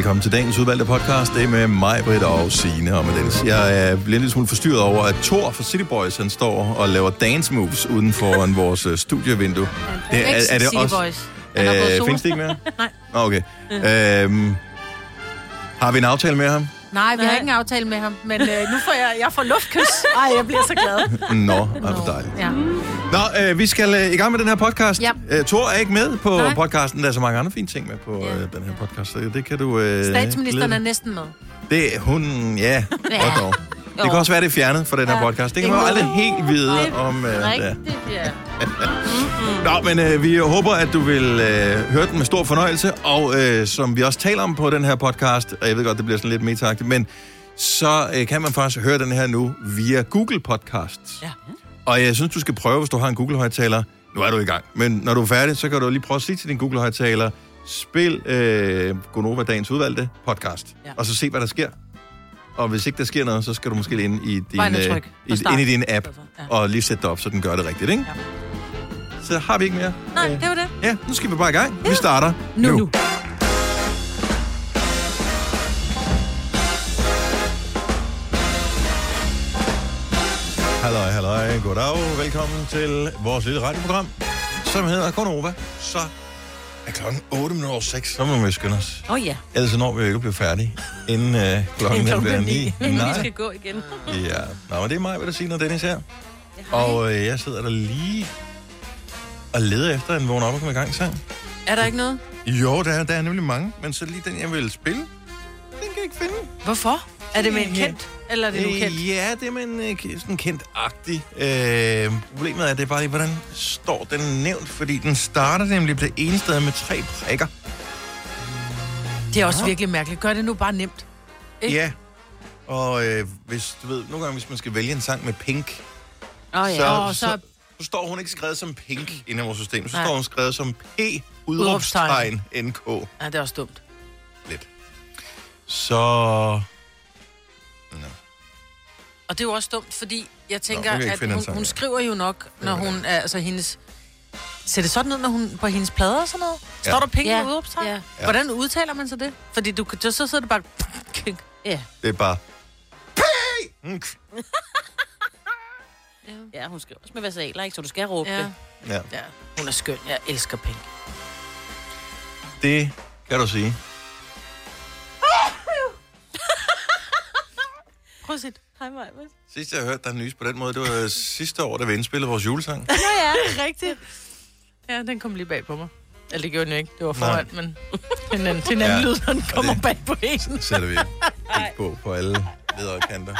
Velkommen til dagens udvalgte podcast. Det er med mig, Britt og Signe og med Dennis. Jeg er bliver lille smule forstyrret over, at Thor fra City Boys han står og laver dance moves uden foran vores øh, studievindue. Det, er, er det City også... Boys. Øh, findes det ikke mere? Nej. Okay. Øhm, har vi en aftale med ham? Nej, vi har ikke en aftale med ham, men øh, nu får jeg, jeg får luftkys. Ej, jeg bliver så glad. Nå, det er dejligt. Ja. Nå, øh, vi skal øh, i gang med den her podcast. Ja. Øh, Thor er ikke med på Nej. podcasten. Der er så mange andre fine ting med på øh, den her podcast, så det kan du... Øh, Statsministeren glæde er næsten med. Det er hun, ja. Ja. Godt Det kan også være, det er fjernet fra den her Ja. podcast. Det kan man jo aldrig helt vide om... Det er. Rigtigt, ja. Nå, men øh, vi håber, at du vil øh, høre den med stor fornøjelse, og øh, som vi også taler om på den her podcast, og jeg ved godt, det bliver sådan lidt metagtigt, men så øh, kan man faktisk høre den her nu via Google Podcasts. Ja. Og jeg synes, du skal prøve, hvis du har en Google-højtaler. Nu er du i gang. Men når du er færdig, så kan du lige prøve at sige til din Google-højtaler, spil øh, Gonova Dagens Udvalgte podcast. Ja. og så se, hvad der sker. Og hvis ikke der sker noget, så skal du måske ind i din, øh, i, ind i din app Ja. og lige sætte det op, så den gør det rigtigt, ikke? Ja. Så har vi ikke mere. Nej, Øh, det var det. Ja, nu skal vi bare i gang. Vi starter Nu. nu. nu. Halløj, halløj, goddag. Velkommen til vores lille radioprogram, som hedder Konova. Så er klokken 8 minutter over 6, så må vi skynde os. Åh oh, ja. Ellers så når vi jo ikke at blive færdige, inden øh, klokken den bliver 9. Vi Nej. skal gå igen. Ja, Nå, men det er mig, hvad der siger, når Dennis her. Og øh, jeg sidder der lige og leder efter en vågen op og komme i gang sang. Er der ikke noget? Jo, der er, der er nemlig mange, men så lige den, jeg vil spille, den kan jeg ikke finde. Hvorfor? Er det med en kendt, eller er det en ukendt? Øh, ja, det er en øh, sådan kendt-agtig. Øh, problemet er, det er bare lige, hvordan står den nævnt, fordi den starter nemlig på det ene sted med tre prikker. Det er også virkelig mærkeligt. Gør det nu bare nemt. Ikke? Ja. Og øh, hvis du ved, nogle gange, hvis man skal vælge en sang med pink, oh, ja. så, Åh, så, så- så står hun ikke skrevet som pink inde i vores system. Så Nej. står hun skrevet som P, udråbstegn, NK. Ja, det er også dumt. Lidt. Så... Og det er jo også dumt, fordi jeg tænker, Nå, ikke at hun, sang, hun ja. skriver jo nok, når Ja, hun er, altså hendes... Ser det sådan ud, når hun på hendes plader og sådan noget? Står Ja. der penge Ja, ja. udopstegn? ja. Hvordan udtaler man så det? Fordi du, kan- så, så sidder det bare... Ja. Det er bare... P! Mm. ja, hun skal også med versaler, ikke? Så du skal råbe Ja. det. Ja, ja, hun er skøn. Jeg elsker penge. det kan du sige. Prøv at. Hej, Maja. Sidst jeg hørte dig nys på den måde, det var sidste år, da vi indspillede vores julesang. Ja, ja. Det er rigtigt. Ja, den kom lige bag på mig. Eller det gjorde den jo ikke. Det var foran, men en anden, til en anden Ja, lyd, den og kommer det- bag på en. Så sætter vi på på alle ledere kanter.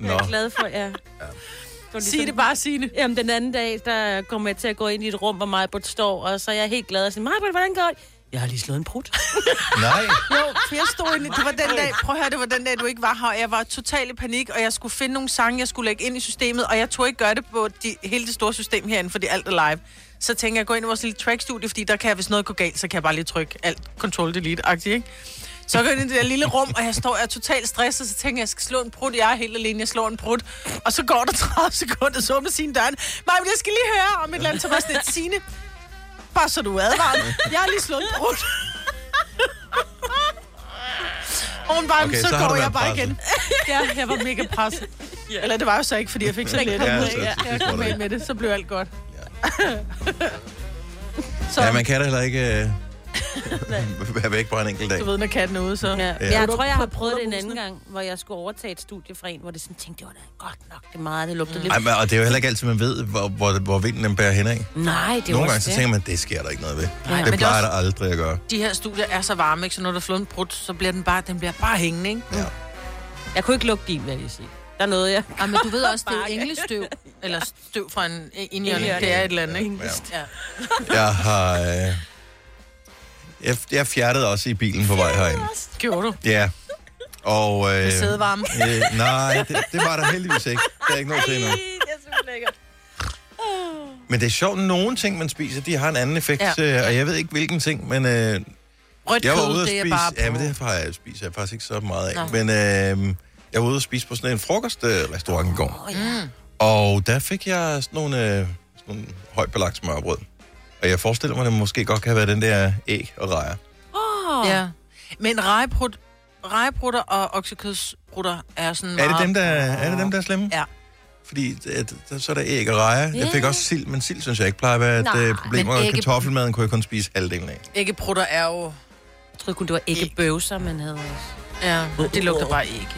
Jeg Nå, er glad for, ja. ja. Sig det bare, Signe. Jamen, den anden dag, der kommer jeg til at gå ind i et rum, hvor Majbrit står, og så er jeg helt glad og siger, Majbrit, hvordan går det? Jeg har lige slået en prut. nej. Jo, for jeg stod inde, det var den dag, prøv at høre, det var den dag, du ikke var her, og jeg var totalt i panik, og jeg skulle finde nogle sange, jeg skulle lægge ind i systemet, og jeg tog ikke gøre det på de, hele det store system herinde, fordi alt er live. Så tænker jeg, gå ind i vores lille trackstudie, fordi der kan jeg, hvis noget går galt, så kan jeg bare lige trykke alt control delete-agtigt, ikke? Så går jeg ind i det der lille rum, og jeg står jeg er totalt stresset, så tænker jeg, jeg skal slå en prut. Jeg er helt alene, jeg slår en prut. Og så går der 30 sekunder, så åbner sine døren. Nej, men jeg skal lige høre om et eller andet, så var sådan et Signe. Bare så du er advaret. Jeg har lige slået en prut. Og hun bare, Okay, så, så går jeg bare presset. igen. Ja, jeg var mega presset. ja. Eller det var jo så ikke, fordi jeg fik så lidt. Ja, Ja, så- ja, så jeg kom ind med det, så blev alt godt. så, Ja, man kan da heller ikke være væk på en enkelt dag. du ved, når katten er ude, så... Ja. Ja. Jeg tror, jeg har prøvet det en anden gang, hvor jeg skulle overtage et studie fra en, hvor det sådan tænkte, det var da godt nok, det er meget, det lugtede lidt. Ej, men, og det er jo heller ikke altid, man ved, hvor, hvor, hvor vinden den bærer hen af. Nej, det er jo Nogle gange også så det. tænker man, det sker der ikke noget ved. Nej, det det er plejer der aldrig at gøre. De her studier er så varme, ikke? Så når der er flået en prut, så bliver den bare, den bliver bare hængende, ikke? Ja. Jeg kunne ikke lugte din, vil jeg sige. Der er noget, jeg... Ja, men du ved også, det er englestøv. Eller støv fra en. Indjørning. Det er et eller andet, ikke? Ja. Ja. Jeg har... Øh, jeg, jeg fjerdede også i bilen på vej herind. Gjorde du? Ja. Og... Øh, Med sædevarme. øh, nej, det, det var der heldigvis ikke. Der er ikke noget til endnu. det er lækkert. Men det er sjovt, nogle ting, man spiser, de har en anden effekt, Ja. ja. og jeg ved ikke, hvilken ting, men øh, Rødt jeg var kød, ude at det er spise... bare på. Ja, men det har jeg spist jeg faktisk ikke så meget af. Nå. Men øh, jeg var ude at spise på sådan en frokostrestaurant i går. Oh, ja. Og der fik jeg sådan nogle, øh, sådan nogle højt belagt smørbrød. Og jeg forestiller mig, at det måske godt kan være den der æg og rejer. Oh. Ja. Men rejebrud, rejebrutter og oksekødsbrutter er sådan Er det dem, der er, det dem, der er slemme? Ja. Fordi at, der, så er der æg og rejer. Jeg fik også sild, men sild synes jeg ikke plejer at være et uh, problem. Og ægge- kartoffelmaden kunne jeg kun spise halvdelen af. Æggebrutter er jo... Jeg troede kun, det var ikke bøvser, man havde også. Ja, det lugter bare æg, ikke?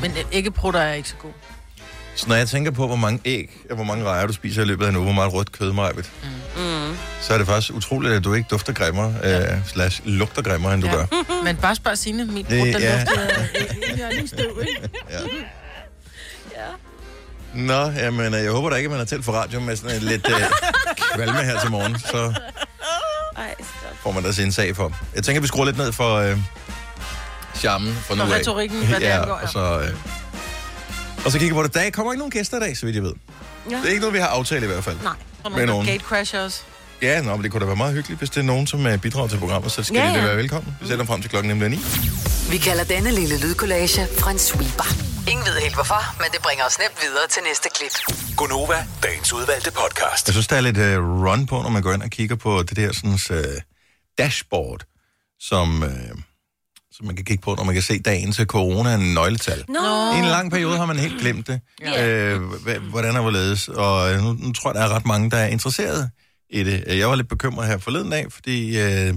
Men æggebrutter er ikke så god. Så når jeg tænker på, hvor mange æg og hvor mange rejer du spiser i løbet af en uge, hvor meget rødt kød, Majbet, Mm. så er det faktisk utroligt, at du ikke dufter grimmere, ja. uh, slash lugter grimmere, end du Ja. gør. Men bare spørg Signe, min brud, Det- den ja. lugter af hjørningsstøv, ikke? Ja. Nå, jamen, øh, jeg håber da ikke, at man har tændt for radio med sådan en lidt uh, kvalme her til morgen. Så Ej, får man da sin sag for. Jeg tænker, vi skruer lidt ned for uh, charmen fra nu For af. retorikken, hvad det ja, angår, ja. og så, uh, og så kigger på det. Der kommer ikke nogen gæster i dag, så vidt jeg ved. Ja. Det er ikke noget, vi har aftalt i hvert fald. Nej. Og Med nogle nogen. gatecrashers. Ja, nå, men det kunne da være meget hyggeligt, hvis det er nogen, som uh, bidrager til programmet, så skal Ja, ja, de da være velkommen. Vi sætter dem frem til klokken nemlig 9. Vi kalder denne lille lydkollage Frans sweeper. Ingen ved helt hvorfor, men det bringer os nemt videre til næste klip. Gonova, dagens udvalgte podcast. Jeg synes, der er lidt uh, run på, når man går ind og kigger på det der sådan, uh, dashboard, som, uh, som man kan kigge på, når man kan se dagen til corona en nøgletal. Nå. I en lang periode har man helt glemt det. Ja. Øh, hvordan og hvorledes. Og øh, nu, nu tror jeg, der er ret mange, der er interesseret i det. Jeg var lidt bekymret her forleden dag, fordi øh,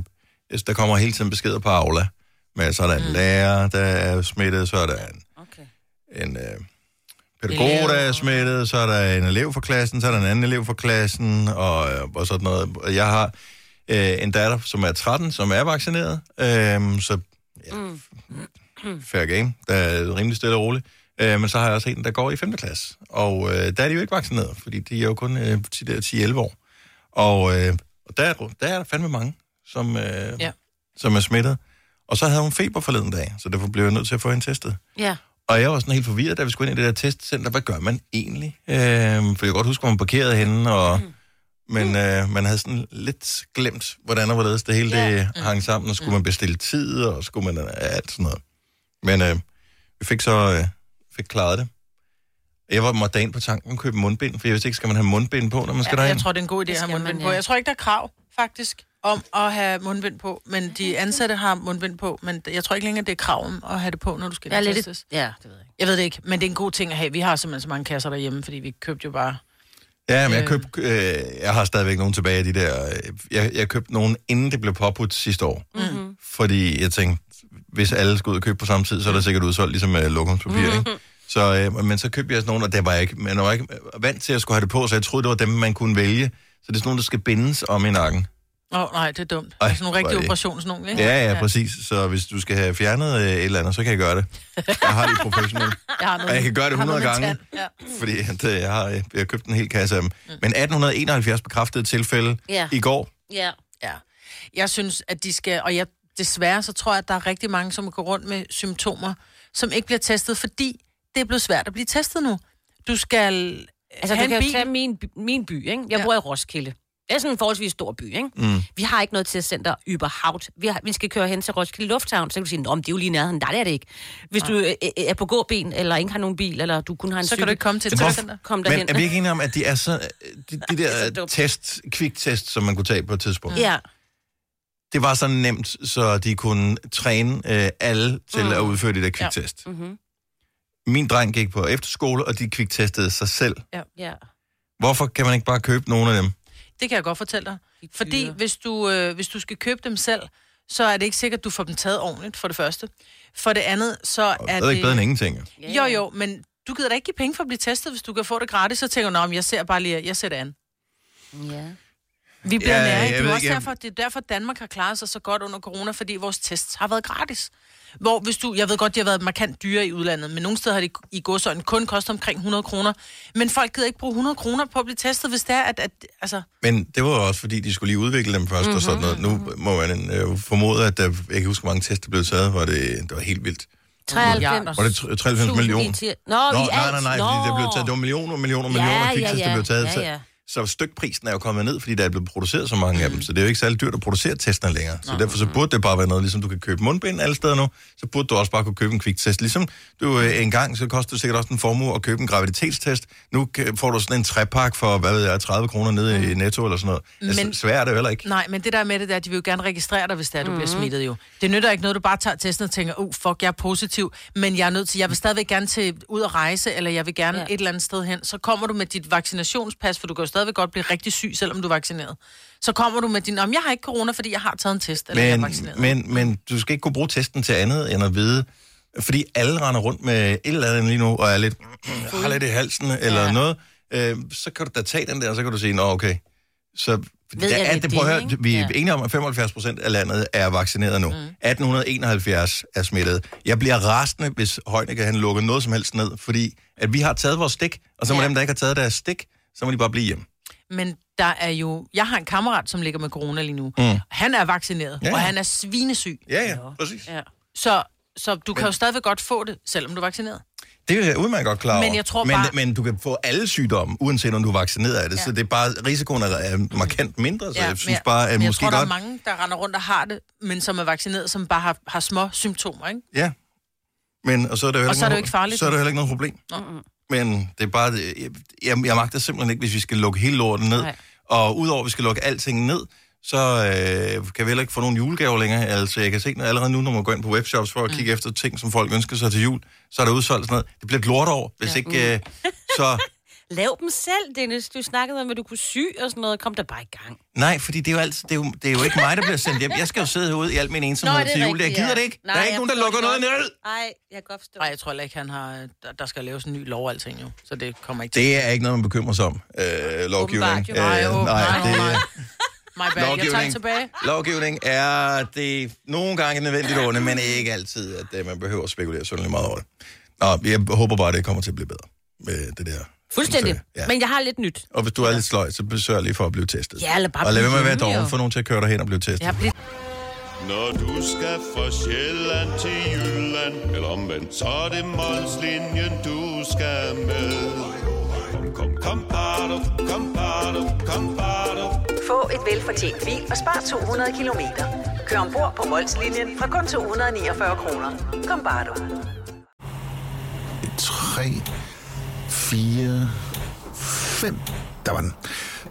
der kommer hele tiden beskeder på Aula. Men så er der en lærer, der er smittet, så er der en, Okay. en øh, pædagog, der er smittet, så er der en elev fra klassen, så er der en anden elev fra klassen, og, øh, og sådan noget. Og Jeg har øh, en datter, som er 13, som er vaccineret, øh, så ja, fair game, der er rimelig stille og roligt. Øh, men så har jeg også en, der går i 5. klasse, og øh, der er de jo ikke vaccineret, fordi de er jo kun øh, 10-11 år. Og, øh, og der, er- der er der fandme mange, som, øh, Ja. som er smittet. Og så havde hun feber forleden dag, så derfor blev jeg nødt til at få hende testet. Ja. Og jeg var sådan helt forvirret, da vi skulle ind i det der testcenter. Hvad gør man egentlig? Øh, for jeg kan godt huske, hvor man parkerede henne, og, Mm. Men øh, man havde sådan lidt glemt, hvordan og hvorledes det hele Ja. det hang sammen, og skulle man bestille tid, og skulle man øh, alt sådan noget. Men øh, vi fik så øh, fik klaret det. Jeg var måtte ind på tanken og købe mundbind, for jeg vidste ikke, skal man have mundbind på, når man skal Ja, derind? jeg tror, det er en god idé Det at have mundbind man, på. ja. Jeg tror ikke, der er krav, faktisk, om at have mundbind på. Men de ansatte har mundbind på, men jeg tror ikke længere, det er krav om at have det på, når du skal Jeg lidt... testes. Ja, det ved jeg ikke. Jeg ved det ikke, men det er en god ting at have. Vi har simpelthen så mange kasser derhjemme, fordi vi købte jo bare... Ja, men jeg Øh. købte, øh, jeg har stadigvæk nogle tilbage af de der, øh, jeg, jeg købte nogle, inden det blev påbudt sidste år. Mm-hmm. Fordi jeg tænkte, hvis alle skulle ud og købe på samme tid, så er der sikkert udsolgt ligesom uh, lokumspapir, ikke? Så, øh, men så købte jeg sådan nogle, og det var jeg ikke, men jeg var ikke vant til at skulle have det på, så jeg troede, det var dem, man kunne vælge. Så det er sådan nogle, der skal bindes om i nakken. Åh, oh, nej, det er dumt. Ej, sådan nogle rigtige det- ikke? Ja, ja, præcis. Så hvis du skal have fjernet øh, et eller andet, så kan jeg gøre det. Jeg har det professionelt. Jeg har noget, Og jeg kan gøre det har noget 100 med gange. tand. Ja. Fordi at, øh, jeg har, jeg har købt en hel kasse af dem. Men 1871 bekræftede tilfælde Ja. i går. Ja. Ja. Jeg synes, at de skal, og jeg, desværre så tror jeg, at der er rigtig mange, som går rundt med symptomer, som ikke bliver testet, fordi det er blevet svært at blive testet nu. Du skal Altså, have du kan jo bil. tage min, by- min by, ikke? Jeg Ja. bor i Roskilde. Det er sådan en forholdsvis stor by, ikke? Mm. Vi har ikke noget testcenter überhaupt. Vi, har, vi skal køre hen til Roskilde Lufthavn, så kan du sige, om det er jo lige nærheden. Nej, det er det ikke. Hvis du øh, øh, er på gåben, eller ikke har nogen bil, eller du kun har en Så cykel, kan du ikke komme til et testcenter. kom derhen. Men er vi ikke enige om, at de er så... De, de Det så der test, kviktest, som man kunne tage på et tidspunkt, Ja, det var så nemt, så de kunne træne øh, alle til Mm. at udføre de der kviktest. mm-hmm. Min dreng gik på efterskole, og de kviktestede sig selv. ja. Hvorfor kan man ikke bare købe nogle af dem? Det kan jeg godt fortælle dig. Fordi hvis du, øh, hvis du skal købe dem selv, så er det ikke sikkert, at du får dem taget ordentligt, for det første. For det andet, så Og er det er ikke bedre end ingenting. jo. Ja, Jo, ja. jo, men du gider da ikke give penge for at blive testet, hvis du kan få det gratis. Så tænker du, "Nå, men jeg ser bare lige, jeg ser det an. Ja. Vi bliver Ja, ja, nære. Det er også ikke, derfor, det er derfor, Danmark har klaret sig så godt under corona, fordi vores tests har været gratis. Hvor hvis du, jeg ved godt, de har været markant dyre i udlandet, men nogle steder har de i godsøjne kun kostet omkring 100 kroner. Men folk gider ikke bruge 100 kroner på at blive testet, hvis det er, at, at altså, Men det var jo også, fordi de skulle lige udvikle dem først mm-hmm, og sådan noget. Nu må man øh, formode, at der, jeg kan ikke huske, hvor mange tests der blev taget, var det, det var helt vildt. 93. Var det tr- 93 Tusind millioner? Nå, Nå, nej, nej, nej, fordi der blev taget, det var millioner, millioner, Ja, millioner ja, kviktest, der ja. blev taget. Ja, ja. Så stykprisen er jo kommet ned, fordi der er blevet produceret så mange mm. af dem. Så det er jo ikke særlig dyrt at producere testene længere. Så derfor så burde det bare være noget, ligesom du kan købe mundbind alle steder nu, så burde du også bare kunne købe en kviktest. Ligesom du øh, en gang, så koster det sikkert også en formue at købe en graviditetstest. Nu får du sådan en trepak for, hvad ved jeg, 30 kroner nede i Netto eller sådan noget. Altså, Men- svært er det jo heller ikke. Nej, men det der med det der, de vil jo gerne registrere dig, hvis det er, du mm-hmm. bliver smittet jo. Det nytter ikke noget, du bare tager testen og tænker, uh, fuck, jeg er positiv, men jeg er nødt til, jeg vil stadigvæk gerne til ud at rejse, eller jeg vil gerne Ja. et eller andet sted hen. Så kommer du med dit vaccinationspas, for du kan jo stadigvæk godt blive rigtig syg, selvom du er vaccineret. Så kommer du med din, om jeg har ikke corona, fordi jeg har taget en test, eller jeg er Men, vaccineret. men, men du skal ikke kunne bruge testen til andet end at vide, fordi alle render rundt med et eller andet lige nu, og er lidt, har lidt i halsen eller ja. noget, øh, så kan du da tage den der, og så kan du sige, nå okay. Så Ved der jeg, er, det det, prøv at det, høre, vi er Ja. enige om, at 75 procent af landet er vaccineret nu. Mm. 1871 er smittet. Jeg bliver rasende, hvis Heunicke han lukker noget som helst ned, fordi at vi har taget vores stik, og så må Ja. dem, der ikke har taget deres stik, så må de bare blive hjemme. Men der er jo... Jeg har en kammerat, som ligger med corona lige nu. Mm. Han er vaccineret, Ja, ja, og han er svinesyg. Ja, ja, præcis. Ja. Så, så du kan jo stadigvæk godt få det, selvom du er vaccineret. Det er jeg udmærket godt klar over. Men jeg tror men, bare- men du kan få alle sygdomme, uanset om du er vaccineret af det. Ja. Så det er bare, risikoen er, markant mindre, så ja, jeg synes men, bare, at men jeg måske tror, der godt... er mange, der render rundt og har det, men som er vaccineret, som bare har, har små symptomer, ikke? Ja. Men, og så er det jo, Og heller så er det jo ikke farligt. Så er det jo heller ikke noget problem. Mm-mm. Men det er bare... Jeg, jeg, jeg magter simpelthen ikke, hvis vi skal lukke hele lorten ned. Nej. Og udover at vi skal lukke alting ned, så øh, kan vi heller ikke få nogen julegaver længere. Altså, jeg kan se allerede nu, når man går ind på webshops for at kigge efter ting, som folk ønsker sig til jul, så er der udsolgt sådan noget. Det bliver et lortår, hvis ja. ikke... Øh, så... Lav dem selv, Dennis. Du snakkede om, at du kunne sy og sådan noget. Kom der bare i gang. Nej, fordi det er, jo altid, det, er jo, det er jo ikke mig, der bliver sendt hjem. Jeg skal jo sidde herude i al min ensomhed Nå, det er til jul. jeg gider ja. det ikke. Nej, der er ikke jeg nogen, der lukker noget ned. Nej, jeg kan godt forstå. Nej, jeg tror ikke, han har, der, der skal laves en ny lov og alting jo. Så det kommer ikke til. Det er ikke noget, man bekymrer sig om, øh, lovgivning. Nej, Øh, åh, nej, nej, det, nej. My bad, jeg lovgivning, tilbage. lovgivning er det nogle gange nødvendigt onde, men ikke altid, at øh, man behøver at spekulere sådan meget over det. Nå, jeg håber bare, at det kommer til at blive bedre med det der. Fuldstændig. Ja. Men jeg har lidt nyt. Og hvis du er lidt sløj, så besøg lige for at blive testet. Ja, eller bare og lad være med at være doven, jo. få nogen til at køre dig hen og blive testet. Jeg bliver Når du skal fra Sjælland til Jylland Eller omvendt, så er det Molslinjen, du skal med Kom, kom, kom, bado, kom, bado, kom, bado. Få et velfortjent bil og spar 200 kilometer. Kør ombord på Molslinjen fra kun 249 kroner. Kom bare du. 3, 4, 5. Der var den.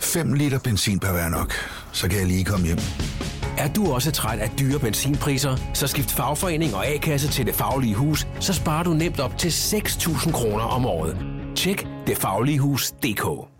5 liter benzin per hver nok. Så kan jeg lige komme hjem. Er du også træt af dyre benzinpriser, så skift fagforening og A-kasse til Det Faglige Hus, så sparer du nemt op til 6.000 kroner om året. Tjek detfagligehus.dk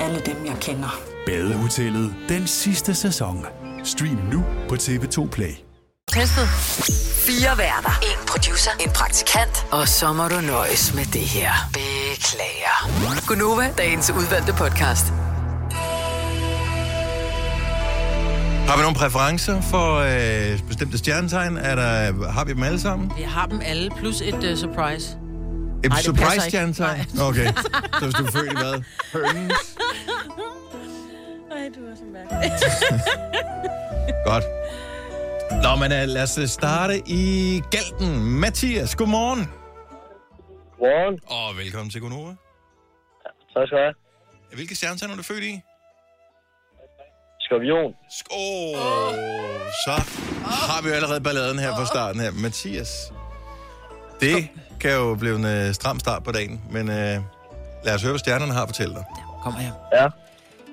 alle dem, jeg kender. Badehotellet den sidste sæson. Stream nu på TV2 Play. testet. Fire værter. En producer. En praktikant. Og så må du nøjes med det her. Beklager. Gunova, dagens udvalgte podcast. Har vi nogle præferencer for øh, bestemte stjernetegn? Er der, har vi dem alle sammen? Vi har dem alle, plus et uh, surprise. Nej, passer surprise-stjernetegn? ikke. Okay. Så hvis du er født i hvad? Høns? Ej, du er så mærkelig. Godt. Nå, men uh, lad os øh, starte i Galten. Mathias, godmorgen. Godmorgen. Og velkommen til Gonova. Tak skal du have. Hvilke stjernetegn er du født i? Skorpion. Skål. Så har vi jo allerede balladen her fra starten her. Mathias, det kan jo blive en øh, stram start på dagen, men øh, lad os høre, hvad stjernerne har at fortælle dig. Kommer her. Ja.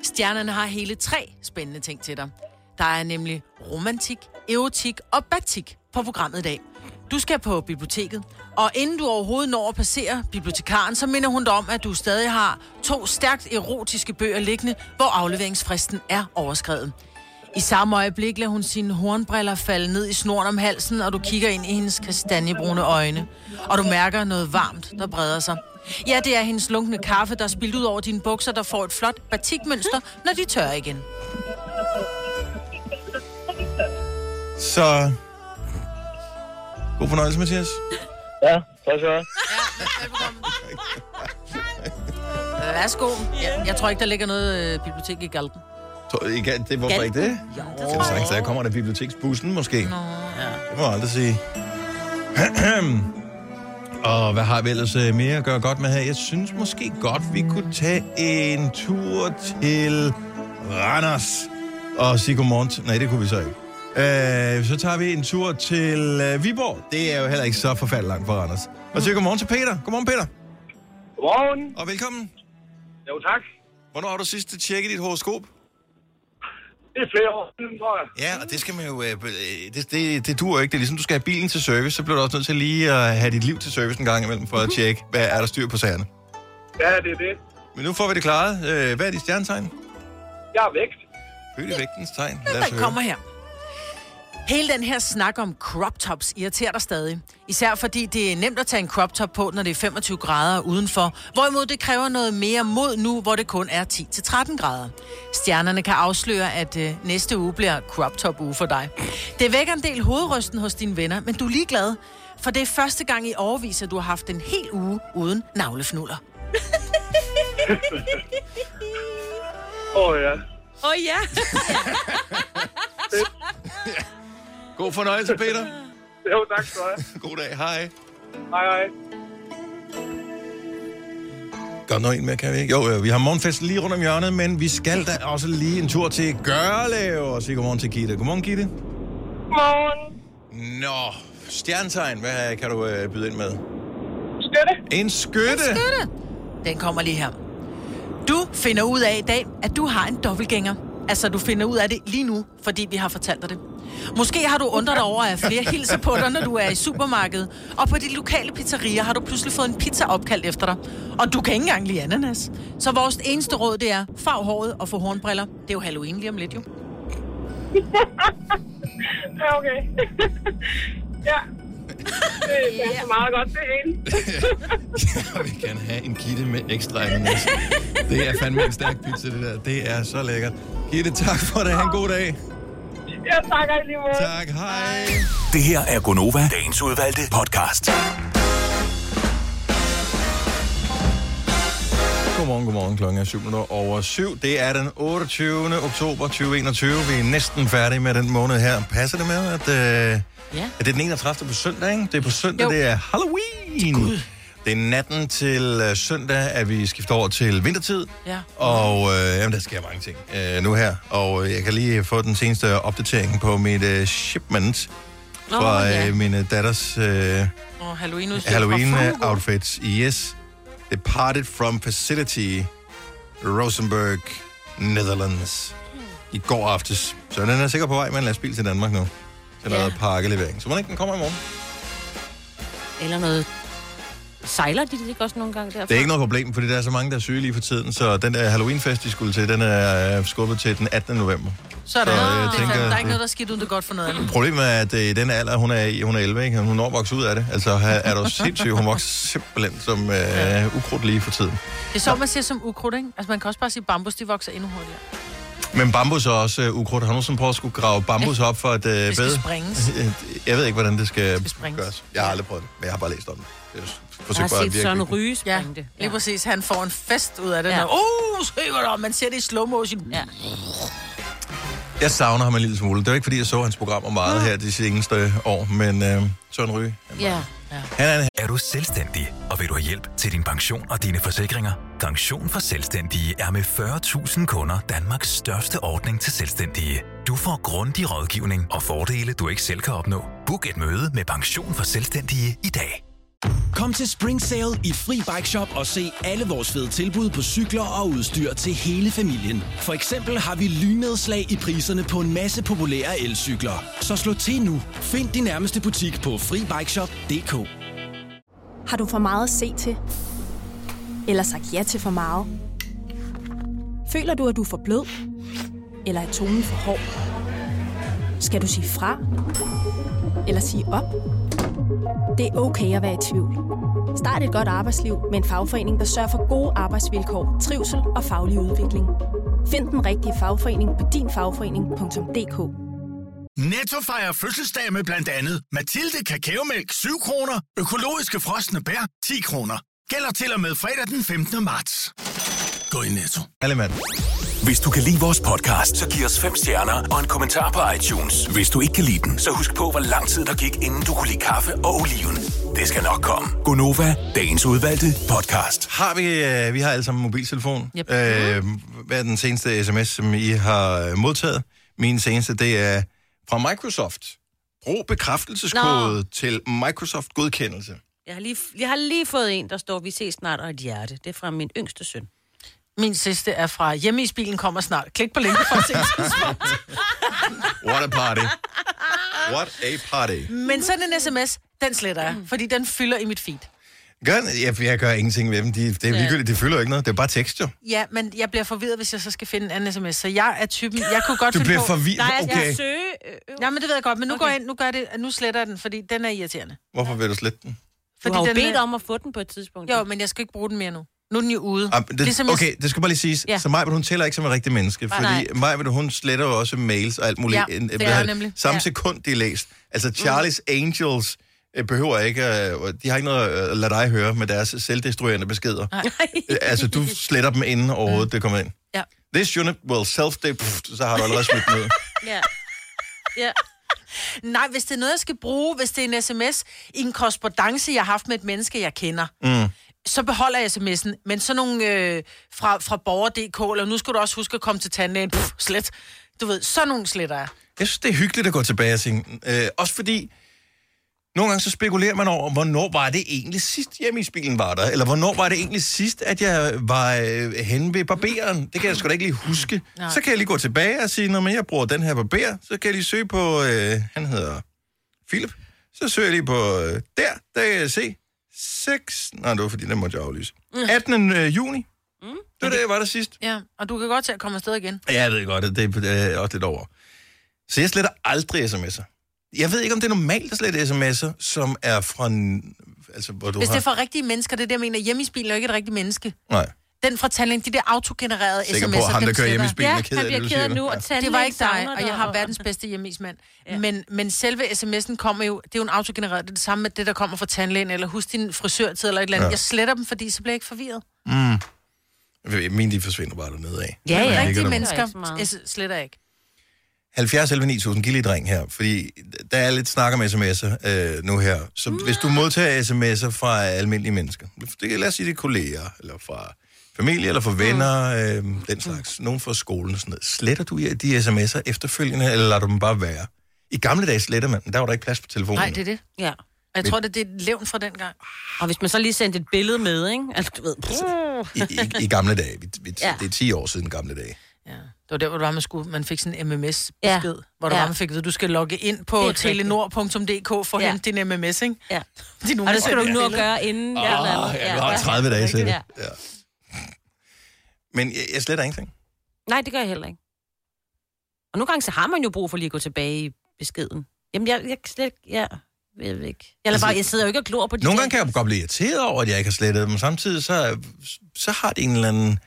Stjernerne har hele tre spændende ting til dig. Der er nemlig romantik, erotik og batik på programmet i dag. Du skal på biblioteket, og inden du overhovedet når at passere bibliotekaren, så minder hun dig om, at du stadig har to stærkt erotiske bøger liggende, hvor afleveringsfristen er overskrevet. I samme øjeblik lader hun sine hornbriller falde ned i snoren om halsen, og du kigger ind i hendes kastanjebrune øjne. Og du mærker noget varmt, der breder sig. Ja, det er hendes lunkne kaffe, der er spildt ud over dine bukser, der får et flot batikmønster, når de tør igen. Så... God fornøjelse, Mathias. Ja, tak skal du have. Værsgo. Ja, jeg tror ikke, der ligger noget øh, bibliotek i Galten. Tror- I kan- Det, hvorfor ikke det? Jo, Det er sagtens, der kommer der biblioteksbussen måske. Nå, ja. Det må jeg aldrig sige. Og hvad har vi ellers øh, mere at gøre godt med her? Jeg synes måske godt, vi kunne tage en tur til Randers og sige godmorgen. Nej, det kunne vi så ikke. Øh, så tager vi en tur til øh, Viborg. Det er jo heller ikke så forfærdeligt langt fra Randers. Og siger godmorgen til Peter. Godmorgen, Peter. Godmorgen. Og velkommen. Jo, tak. Hvornår har du sidst tjekket dit horoskop? Det er flere år siden, tror jeg. Ja, og det skal man jo... Øh, øh, det, det, det duer ikke. Det er ligesom, du skal have bilen til service, så bliver du også nødt til lige at have dit liv til service en gang imellem, for at tjekke, hvad er der styr på sagerne. Ja, det er det. Men nu får vi det klaret. Øh, hvad er dit stjernetegn? Jeg er vægt. Født i vægtens tegn. Lad os Den høre. kommer her. Hele den her snak om crop tops irriterer dig stadig. Især fordi det er nemt at tage en crop top på, når det er 25 grader udenfor. Hvorimod det kræver noget mere mod nu, hvor det kun er 10-13 grader. Stjernerne kan afsløre, at øh, næste uge bliver crop top uge for dig. Det vækker en del hovedrysten hos dine venner, men du er ligeglad. For det er første gang i overvis, at du har haft en hel uge uden navlefnuller. Åh, oh, ja. Åh oh, ja. God fornøjelse, Peter. Jo, tak skal du have. God dag. Hej. Hej, hej. Godt nok en mere, kan vi ikke? Jo, øh, vi har morgenfest lige rundt om hjørnet, men vi skal da også lige en tur til Gørlev og sige godmorgen til Gitte. Godmorgen, Gitte. Godmorgen. Nå, stjernetegn, hvad kan du øh, byde ind med? Skytte. En skytte. En skytte. Den kommer lige her. Du finder ud af i dag, at du har en dobbeltgænger. Altså, du finder ud af det lige nu, fordi vi har fortalt dig det. Måske har du undret dig over, at flere hilser på dig, når du er i supermarkedet. Og på de lokale pizzerier har du pludselig fået en pizza opkaldt efter dig. Og du kan ikke engang lide ananas. Så vores eneste råd, det er, farv håret og få hornbriller. Det er jo Halloween lige om lidt, jo. Ja, okay. ja. Det er meget godt, det hele. Jeg vil gerne have en Gitte med ekstra ananas. Det er fandme en stærk pizza, det der. Det er så lækkert. Gitte, tak for det. Ha' en god dag. Ja, tak måde. Tak, hej. Det her er Gonova, dagens udvalgte podcast. Godmorgen, godmorgen. Klokken er 7 minutter over 7. Det er den 28. oktober 2021. Vi er næsten færdige med den måned her. Passer det med, at, øh, Ja. at det er den 31. på søndag, ikke? Det er på søndag, Jo. det er Halloween. Det er natten til øh, søndag, at vi skifter over til vintertid. Ja. Og øh, jamen, der sker mange ting øh, nu her. Og øh, jeg kan lige få den seneste opdatering på mit øh, shipment fra ja. øh, min datters øh, Og Halloween udstyr Halloween Fugo. outfits. Yes. Departed from facility Rosenberg, Netherlands. I går aftes. Så den er sikkert på vej med en lastbil til Danmark nu. Til noget pakkelevering. Så må den ikke den kommer i morgen. Eller noget... Sejler de det ikke også nogle gange derfra? Det er ikke noget problem, fordi der er så mange, der er syge lige for tiden. Så den der Halloween-fest, de skulle til, den er øh, skubbet til den 18. november. Så er der, Så, så, jeg det er tænker, der er ikke noget, der er skidt uden det godt for noget andet. Problemet er, at øh, i den alder, hun er i, hun er 11, ikke? hun når at vokse ud af det. Altså, er du sindssyg, hun vokser simpelthen som øh, ukrudt lige for tiden. Det er så, man siger som ukrudt, ikke? Altså, man kan også bare sige, at bambus, de vokser endnu hurtigere. Men bambus er også øh, ukrudt. Har du nogensinde prøvet at skulle grave bambus op for et øh, Det skal bed? springes. Jeg ved ikke, hvordan det skal, Det skal gøres. Jeg har aldrig prøvet det, men jeg har bare læst om det. Jeg Jeg har bare at set Søren virke. Ryge Ja, det. lige præcis. Han får en fest ud af det. Ja. Ja. Uh, så hiver det, man ser det i slow motion. Ja. Jeg savner ham en lille smule. Det var ikke, fordi jeg så hans programmer meget her de seneste år, men øh, Søren Ryge, Ja. han er en Er du selvstændig, og vil du have hjælp til din pension og dine forsikringer? Pension for Selvstændige er med 40.000 kunder Danmarks største ordning til selvstændige. Du får grundig rådgivning og fordele, du ikke selv kan opnå. Book et møde med Pension for Selvstændige i dag. Kom til Spring Sale i Fri Bike Shop og se alle vores fede tilbud på cykler og udstyr til hele familien. For eksempel har vi lynedslag i priserne på en masse populære elcykler. Så slå til nu. Find din nærmeste butik på FriBikeShop.dk Har du for meget at se til? Eller sagt ja til for meget? Føler du, at du er for blød? Eller er tonen for hård? Skal du sige fra? Eller sige op? Det er okay at være i tvivl. Start et godt arbejdsliv med en fagforening, der sørger for gode arbejdsvilkår, trivsel og faglig udvikling. Find den rigtige fagforening på dinfagforening.dk. Netto fejrer fødselsdag med blandt andet Mathilde Kakaomælk 7 kroner, økologiske frosne bær 10 kroner. Gælder til og med fredag den 15. marts. Gå i Netto. Alle mand. Hvis du kan lide vores podcast, så giv os fem stjerner og en kommentar på iTunes. Hvis du ikke kan lide den, så husk på, hvor lang tid der gik, inden du kunne lide kaffe og oliven. Det skal nok komme. Gonova, dagens udvalgte podcast. Har vi, øh, vi har alle sammen en mobiltelefon. Yep. Øh, hvad er den seneste sms, som I har modtaget? Min seneste, det er fra Microsoft. Brug bekræftelseskode Nå. til Microsoft godkendelse. Jeg har, lige, jeg har lige fået en, der står, vi ses snart, og et hjerte. Det er fra min yngste søn. Min sidste er fra hjemmeisbilen kommer snart. Klik på linket for at se tidspunkt. What a party. What a party. Men sådan en sms, den sletter jeg, fordi den fylder i mit feed. Gør, jeg, jeg gør ingenting med dem. De, det er ligegyldigt, det fylder ikke noget. Det er bare tekst, jo. Ja, men jeg bliver forvirret, hvis jeg så skal finde en anden sms. Så jeg er typen, jeg kunne godt Du finde bliver på... forvirret? Nej, jeg skal Okay. søge... Ja, men det ved jeg godt, men nu Okay. går jeg ind, nu gør jeg det, nu sletter jeg den, fordi den er irriterende. Hvorfor vil du slette den? Du har jo den bedt er- om at få den på et tidspunkt. Jo, men jeg skal ikke bruge den mere nu. Nu er den jo ude. Ah, det, Ligesom okay, det skal bare lige siges. Ja. Så Maja, hun tæller ikke som en rigtig menneske, Nej, fordi nej. Maja, hun sletter jo også mails og alt muligt. Ja, det er nemlig. Samme Ja. sekund, de er læst. Altså, Charlie's Angels øh, behøver ikke, øh, de har ikke noget at lade dig høre med deres selvdestruerende beskeder. Øh, altså, du sletter dem inden overhovedet det kommer ind. Ja. This unit will self så har du allerede smidt ud. Ja. Ja. Nej, hvis det er noget, jeg skal bruge, hvis det er en sms i en korrespondence, jeg har haft med et menneske, jeg kender, Mm. Så beholder jeg sms'en. Men sådan nogle øh, fra, fra borger.dk, eller nu skal du også huske at komme til tandlægen, Pff, slet. Du ved, sådan nogle sletter jeg. Jeg synes, det er hyggeligt at gå tilbage og tænke. Øh, også fordi, nogle gange så spekulerer man over, hvornår var det egentlig sidst hjemme i bilen var der? Eller hvornår var det egentlig sidst, at jeg var øh, henne ved barberen? Det kan jeg sgu da ikke lige huske. Nej. Så kan jeg lige gå tilbage og sige, når jeg bruger den her barber, så kan jeg lige søge på, øh, han hedder Philip. Så søger jeg lige på øh, der, der kan jeg se 6... Nej, det var fordi, den måtte jeg aflyse. 18. Øh, juni. Mm. Det var det, jeg var der sidst. Ja, og du kan godt til at komme afsted igen. Ja, jeg ved godt, at det det er også lidt over. Så jeg sletter aldrig sms'er. Jeg ved ikke, om det er normalt at slette sms'er, som er fra... en- Altså, hvor du Hvis har... det er for rigtige mennesker, det er det, jeg mener. Hjemme i bilen er jo ikke et rigtigt menneske. Nej. Den fra tandlægen, de der autogenererede sms'er. Sikker på, ham, der kører hjemme i bilen, er jeg. ked af det, du siger det. Ja. Det var ikke dig, og jeg har og- verdens bedste hjemmeismand. Ja. Men, men selve sms'en kommer jo, det er jo en autogenereret, det er det samme med det, der kommer fra tandlægen, eller husk din frisørtid, eller et eller andet. Ja. Jeg sletter dem, fordi så bliver jeg ikke forvirret. Mm. Mine, de forsvinder bare dernede af. Ja, ja. Rigtige der. mennesker s- sletter jeg ikke. 70 11 9000, giv lige ring her, fordi der er lidt snak om sms'er øh, nu her. Så hvis du modtager sms'er fra almindelige mennesker, det kan lad os sige, det er kolleger, eller fra familie, eller fra venner, øh, den slags, nogen fra skolen og sådan noget. Sletter du de sms'er efterfølgende, eller lader du dem bare være? I gamle dage sletter man, der var der ikke plads på telefonen. Nej, det er det. Ja. Jeg tror, det er et levn fra den gang. Og hvis man så lige sendte et billede med, ikke? Altså, du ved... I, i, I gamle dage. Vi, vi, Ja. ja. Det er 10 år siden gamle dage. Det var der, hvor det var, man, skulle, man fik sådan en MMS-besked, Ja. ja. hvor der Ja. var, man fik at vide, du skal logge ind på Det er telenor.dk for at Ja. hente din MMS, ikke? Ja. De Og det skal du nu at gøre inden... Eller andet. ja, du har 30 dage til det. Ja. Men jeg, jeg sletter ingenting. Nej, det gør jeg heller ikke. Og nogle gange så har man jo brug for lige at gå tilbage i beskeden. Jamen, jeg, jeg slet ja, jeg ved ikke. Jeg, altså, bare, jeg sidder jo ikke og glor på de Nogle gange kan jeg godt blive irriteret over, at jeg ikke har slettet dem, men samtidig så, så har det en eller anden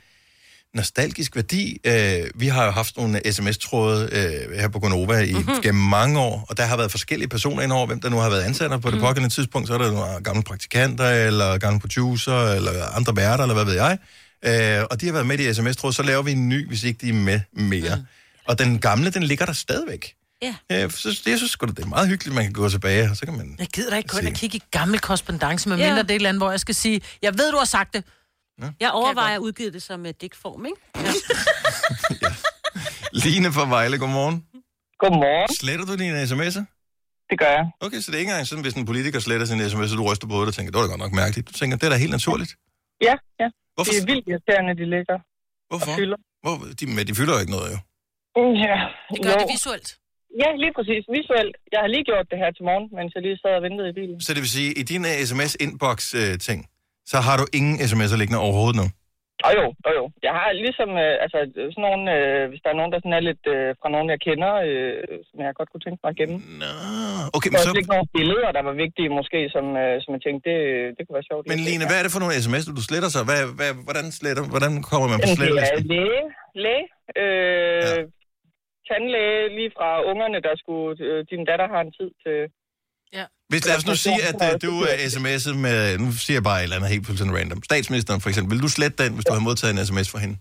nostalgisk værdi. Øh, vi har jo haft nogle sms-tråde øh, her på Gonova i, Mhm. mm-hmm. gennem mange år, og der har været forskellige personer indover, hvem der nu har været ansat på det Mhm. pågældende tidspunkt. Så er der nogle gamle praktikanter, eller gamle producer, eller andre værter, eller hvad ved jeg. Øh, og de har været med i sms-tråde, så laver vi en ny, hvis ikke de er med mere. Mm. Og den gamle, den ligger der stadigvæk. Ja. Øh, så jeg synes sgu da, det er meget hyggeligt, man kan gå tilbage, og så kan man... Jeg gider da ikke og Se. kigge i gammel korrespondence, med Ja. mindre det er et eller andet, hvor jeg skal sige, jeg ved, du har sagt det. Jeg overvejer at udgive det som uh, digtform, ikke? Line fra Vejle, godmorgen. Godmorgen. Sletter du dine sms'er? Det gør jeg. Okay, så det er ikke engang sådan, hvis en politiker sletter sin sms, så du ryster på det og tænker, det var da godt nok mærkeligt. Du tænker, det er da helt naturligt. Ja, ja. Hvorfor? Det er vildt irriterende, de ligger Hvorfor? fylder. Hvor, de, men de fylder jo ikke noget, jo. Mm, Ja. Det gør jo. det visuelt. Ja, lige præcis. Visuelt. Jeg har lige gjort det her til morgen, mens jeg lige sad og ventede i bilen. Så det vil sige, i din uh, sms-inbox-ting, så har du ingen sms'er liggende overhovedet nu. Og jo, og jo. Jeg har ligesom, øh, altså sådan nogle, øh, hvis der er nogen, der sådan er lidt øh, fra nogen, jeg kender, øh, som jeg godt kunne tænke mig at gemme. Nå, okay, men så... Der var nogle billeder, der var vigtige måske, som, øh, som jeg tænkte, det, det kunne være sjovt. Men Line, hvad er det for nogle sms'er, du sletter så? Hvad, hvad, hvordan, sletter, hvordan kommer man på Jamen, det er slettelisten? læge, læge, øh, ja. tandlæge, lige fra ungerne, der skulle, øh, din datter har en tid til... Ja. Hvis lad os nu sige, at øh, du er sms'et med, nu siger jeg bare et eller andet helt fuldstændig random. Statsministeren for eksempel, vil du slette den, hvis du har modtaget en sms fra hende?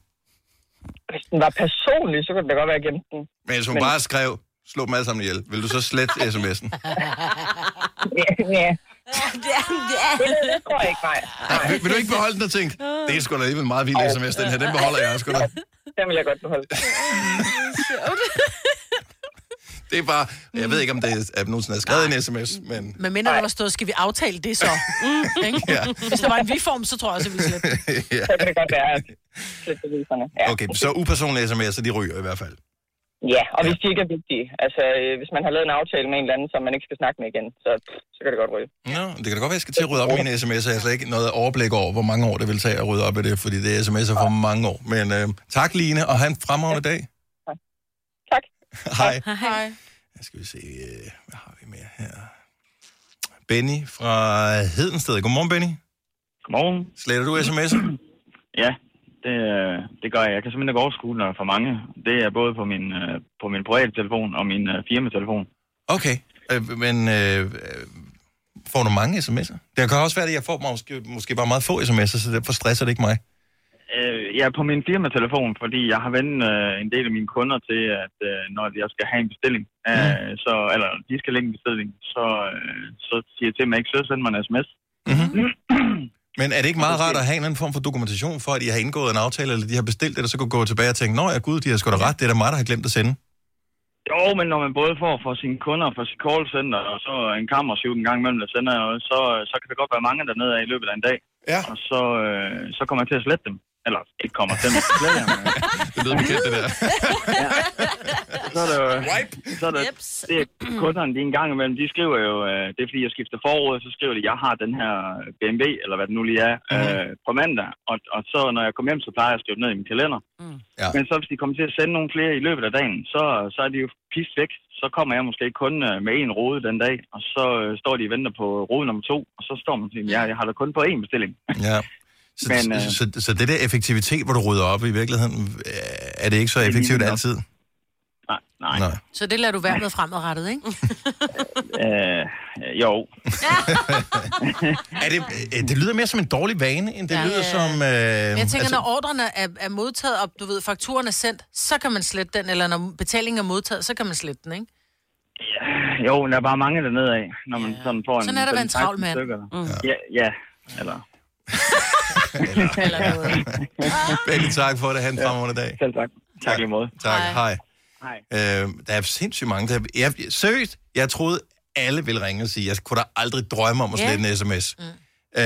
Hvis den var personlig, så kunne det da godt være, at jeg gemte den. Men hvis hun bare skrev, slå dem alle sammen ihjel, vil du så slette sms'en? Ja, ja. Det tror jeg ikke, nej. Nej, vil, vil du ikke beholde den og tænke, det er sgu da alligevel en meget vild sms, den her, den beholder jeg sgu da. Den vil jeg godt beholde. Det er bare, jeg ved ikke, om det er, at nogensinde er skrevet en sms, men... Men mindre der var stået, skal vi aftale det så? Mm, ikke? Ja. Hvis der var en vi-form, så tror jeg også, at vi slet. ja. Så kan det godt være, at. Ja. Okay, så upersonlige sms'er, de ryger i hvert fald. Ja, og hvis de ikke er vigtige. Altså, øh, hvis man har lavet en aftale med en eller anden, som man ikke skal snakke med igen, så, så kan det godt ryge. Nå, det kan da godt være, at jeg skal til at rydde op i mine sms'er. Jeg har slet ikke noget overblik over, hvor mange år det vil tage at rydde op i det, fordi det er sms'er for mange år. Men øh, tak, Line, og have en fremragende dag. Hej. Hej. Jeg skal vi se, øh, hvad har vi mere her? Benny fra Hedensted. Godmorgen, Benny. Godmorgen. Sletter du sms'er? Ja, det, øh, det gør jeg. Jeg kan simpelthen ikke overskue, når der er for mange. Det er både på min, øh, på min private telefon og min firmatelefon. Okay, men øh, får du mange sms'er? Det kan også være, at jeg får måske, måske bare meget få sms'er, så derfor stresser det ikke mig. Ja, på min firmatelefon, fordi jeg har vendt øh, en del af mine kunder til, at øh, når jeg skal have en bestilling, øh, så, eller de skal lægge en bestilling, så, øh, så siger jeg til jeg ikke så sende mig en sms. Men er det ikke meget rart at have en anden form for dokumentation for, at I har indgået en aftale, eller de har bestilt det, og så kunne gå tilbage og tænke, nå ja gud, de har sgu da ret, det er da mig, der har glemt at sende. Jo, men når man både får for sine kunder, for sit callcenter, og så en kammershoot en gang imellem, der sender, så, så kan det godt være mange dernede af i løbet af en dag. Ja. Og så, øh, så kommer jeg til at slette dem. Eller ikke kommer til dem. det lyder bekendt, det der. så er det jo... Så er det, det er kunderne, de en gang imellem, de skriver jo, øh, det er fordi, jeg skifter forråd, så skriver de, jeg har den her BMW, eller hvad det nu lige er, øh, på mandag. Og, og så, når jeg kommer hjem, så plejer jeg at skrive ned i min kalender. Mm. Ja. Men så hvis de kommer til at sende nogle flere i løbet af dagen, så, så er de jo pist væk. Så kommer jeg måske kun øh, med en rode den dag, og så øh, står de og venter på rode nummer to, og så står man og siger, ja, jeg har da kun på én bestilling. Ja. Så, Men, øh, så, så, så det der effektivitet, hvor du rydder op i virkeligheden, øh, er det ikke så effektivt altid? Nej, nej. Nej. Så det lader du være med fremadrettet, ikke? Øh, jo. er det, øh, det lyder mere som en dårlig vane, end det Ja. ja. lyder som... Øh, Men jeg tænker, altså, når ordrene er, er modtaget, og du ved, fakturen er sendt, så kan man slette den, eller når betalingen er modtaget, så kan man slette den, ikke? Jo, der er bare mange dernede af, når man sådan får en... Sådan er være en 15 travl mand. stykker. Mm. Ja, ja, eller... Benny, tak for det. Han en fremragende dag. Selv tak. Tak lige måde. Tak, hej. Hej. Øh, der er sindssygt mange. Der, jeg, seriøst, jeg troede, alle ville ringe og sige, jeg kunne da aldrig drømme om at Ja. slette en sms. Mm. Øh,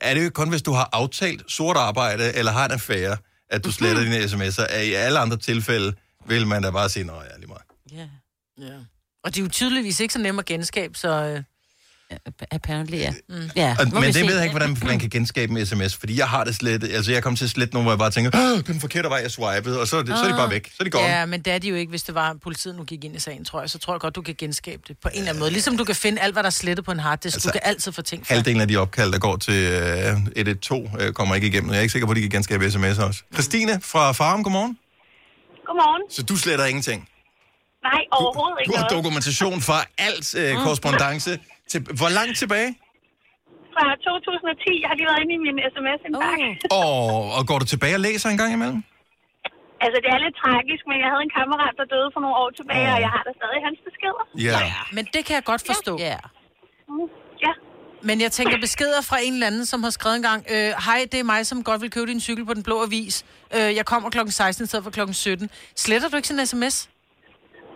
er det jo kun, hvis du har aftalt sort arbejde, eller har en affære, at du sletter dine sms'er? Er I alle andre tilfælde, vil man da bare sige, nej, ja, lige meget. Ja. ja. Og de er jo tydeligvis ikke så nemme at genskabe, så... Øh... Apparently, ja. Mm. ja Og, men det se. ved jeg ikke, hvordan man kan genskabe en sms, fordi jeg har det slet, altså jeg kom til at slette nogle, hvor jeg bare tænker, "Åh, den forkerte vej, jeg swipede, og så er, det, så er de bare væk, så er de gone. Ja, men det er de jo ikke, hvis det var, politiet nu gik ind i sagen, tror jeg. Så tror jeg godt, du kan genskabe det på en eller anden måde. Ligesom du kan finde alt, hvad der er slettet på en harddisk. Altså, du kan altid få ting fra. Halvdelen af de opkald, der går til øh, 112, øh, kommer ikke igennem. Jeg er ikke sikker på, at de kan genskabe sms'er også. Christine fra Farum, godmorgen. Godmorgen. Så du sletter ingenting. Nej, overhovedet Du ikke har noget. dokumentation for alt øh, korrespondence. Til, hvor langt tilbage? Fra 2010 jeg har lige været inde i min sms-indbakke. Og, og går du tilbage og læser en gang imellem? Altså, det er lidt tragisk, men jeg havde en kammerat, der døde for nogle år tilbage, og jeg har da stadig hans beskeder. Ja. Men det kan jeg godt forstå. Ja. Mm, ja. Men jeg tænker beskeder fra en eller anden, som har skrevet en gang, øh, hej, det er mig, som godt vil købe din cykel på Den Blå Avis. Øh, jeg kommer klokken 16 i stedet for klokken 17. Sletter du ikke sådan en sms?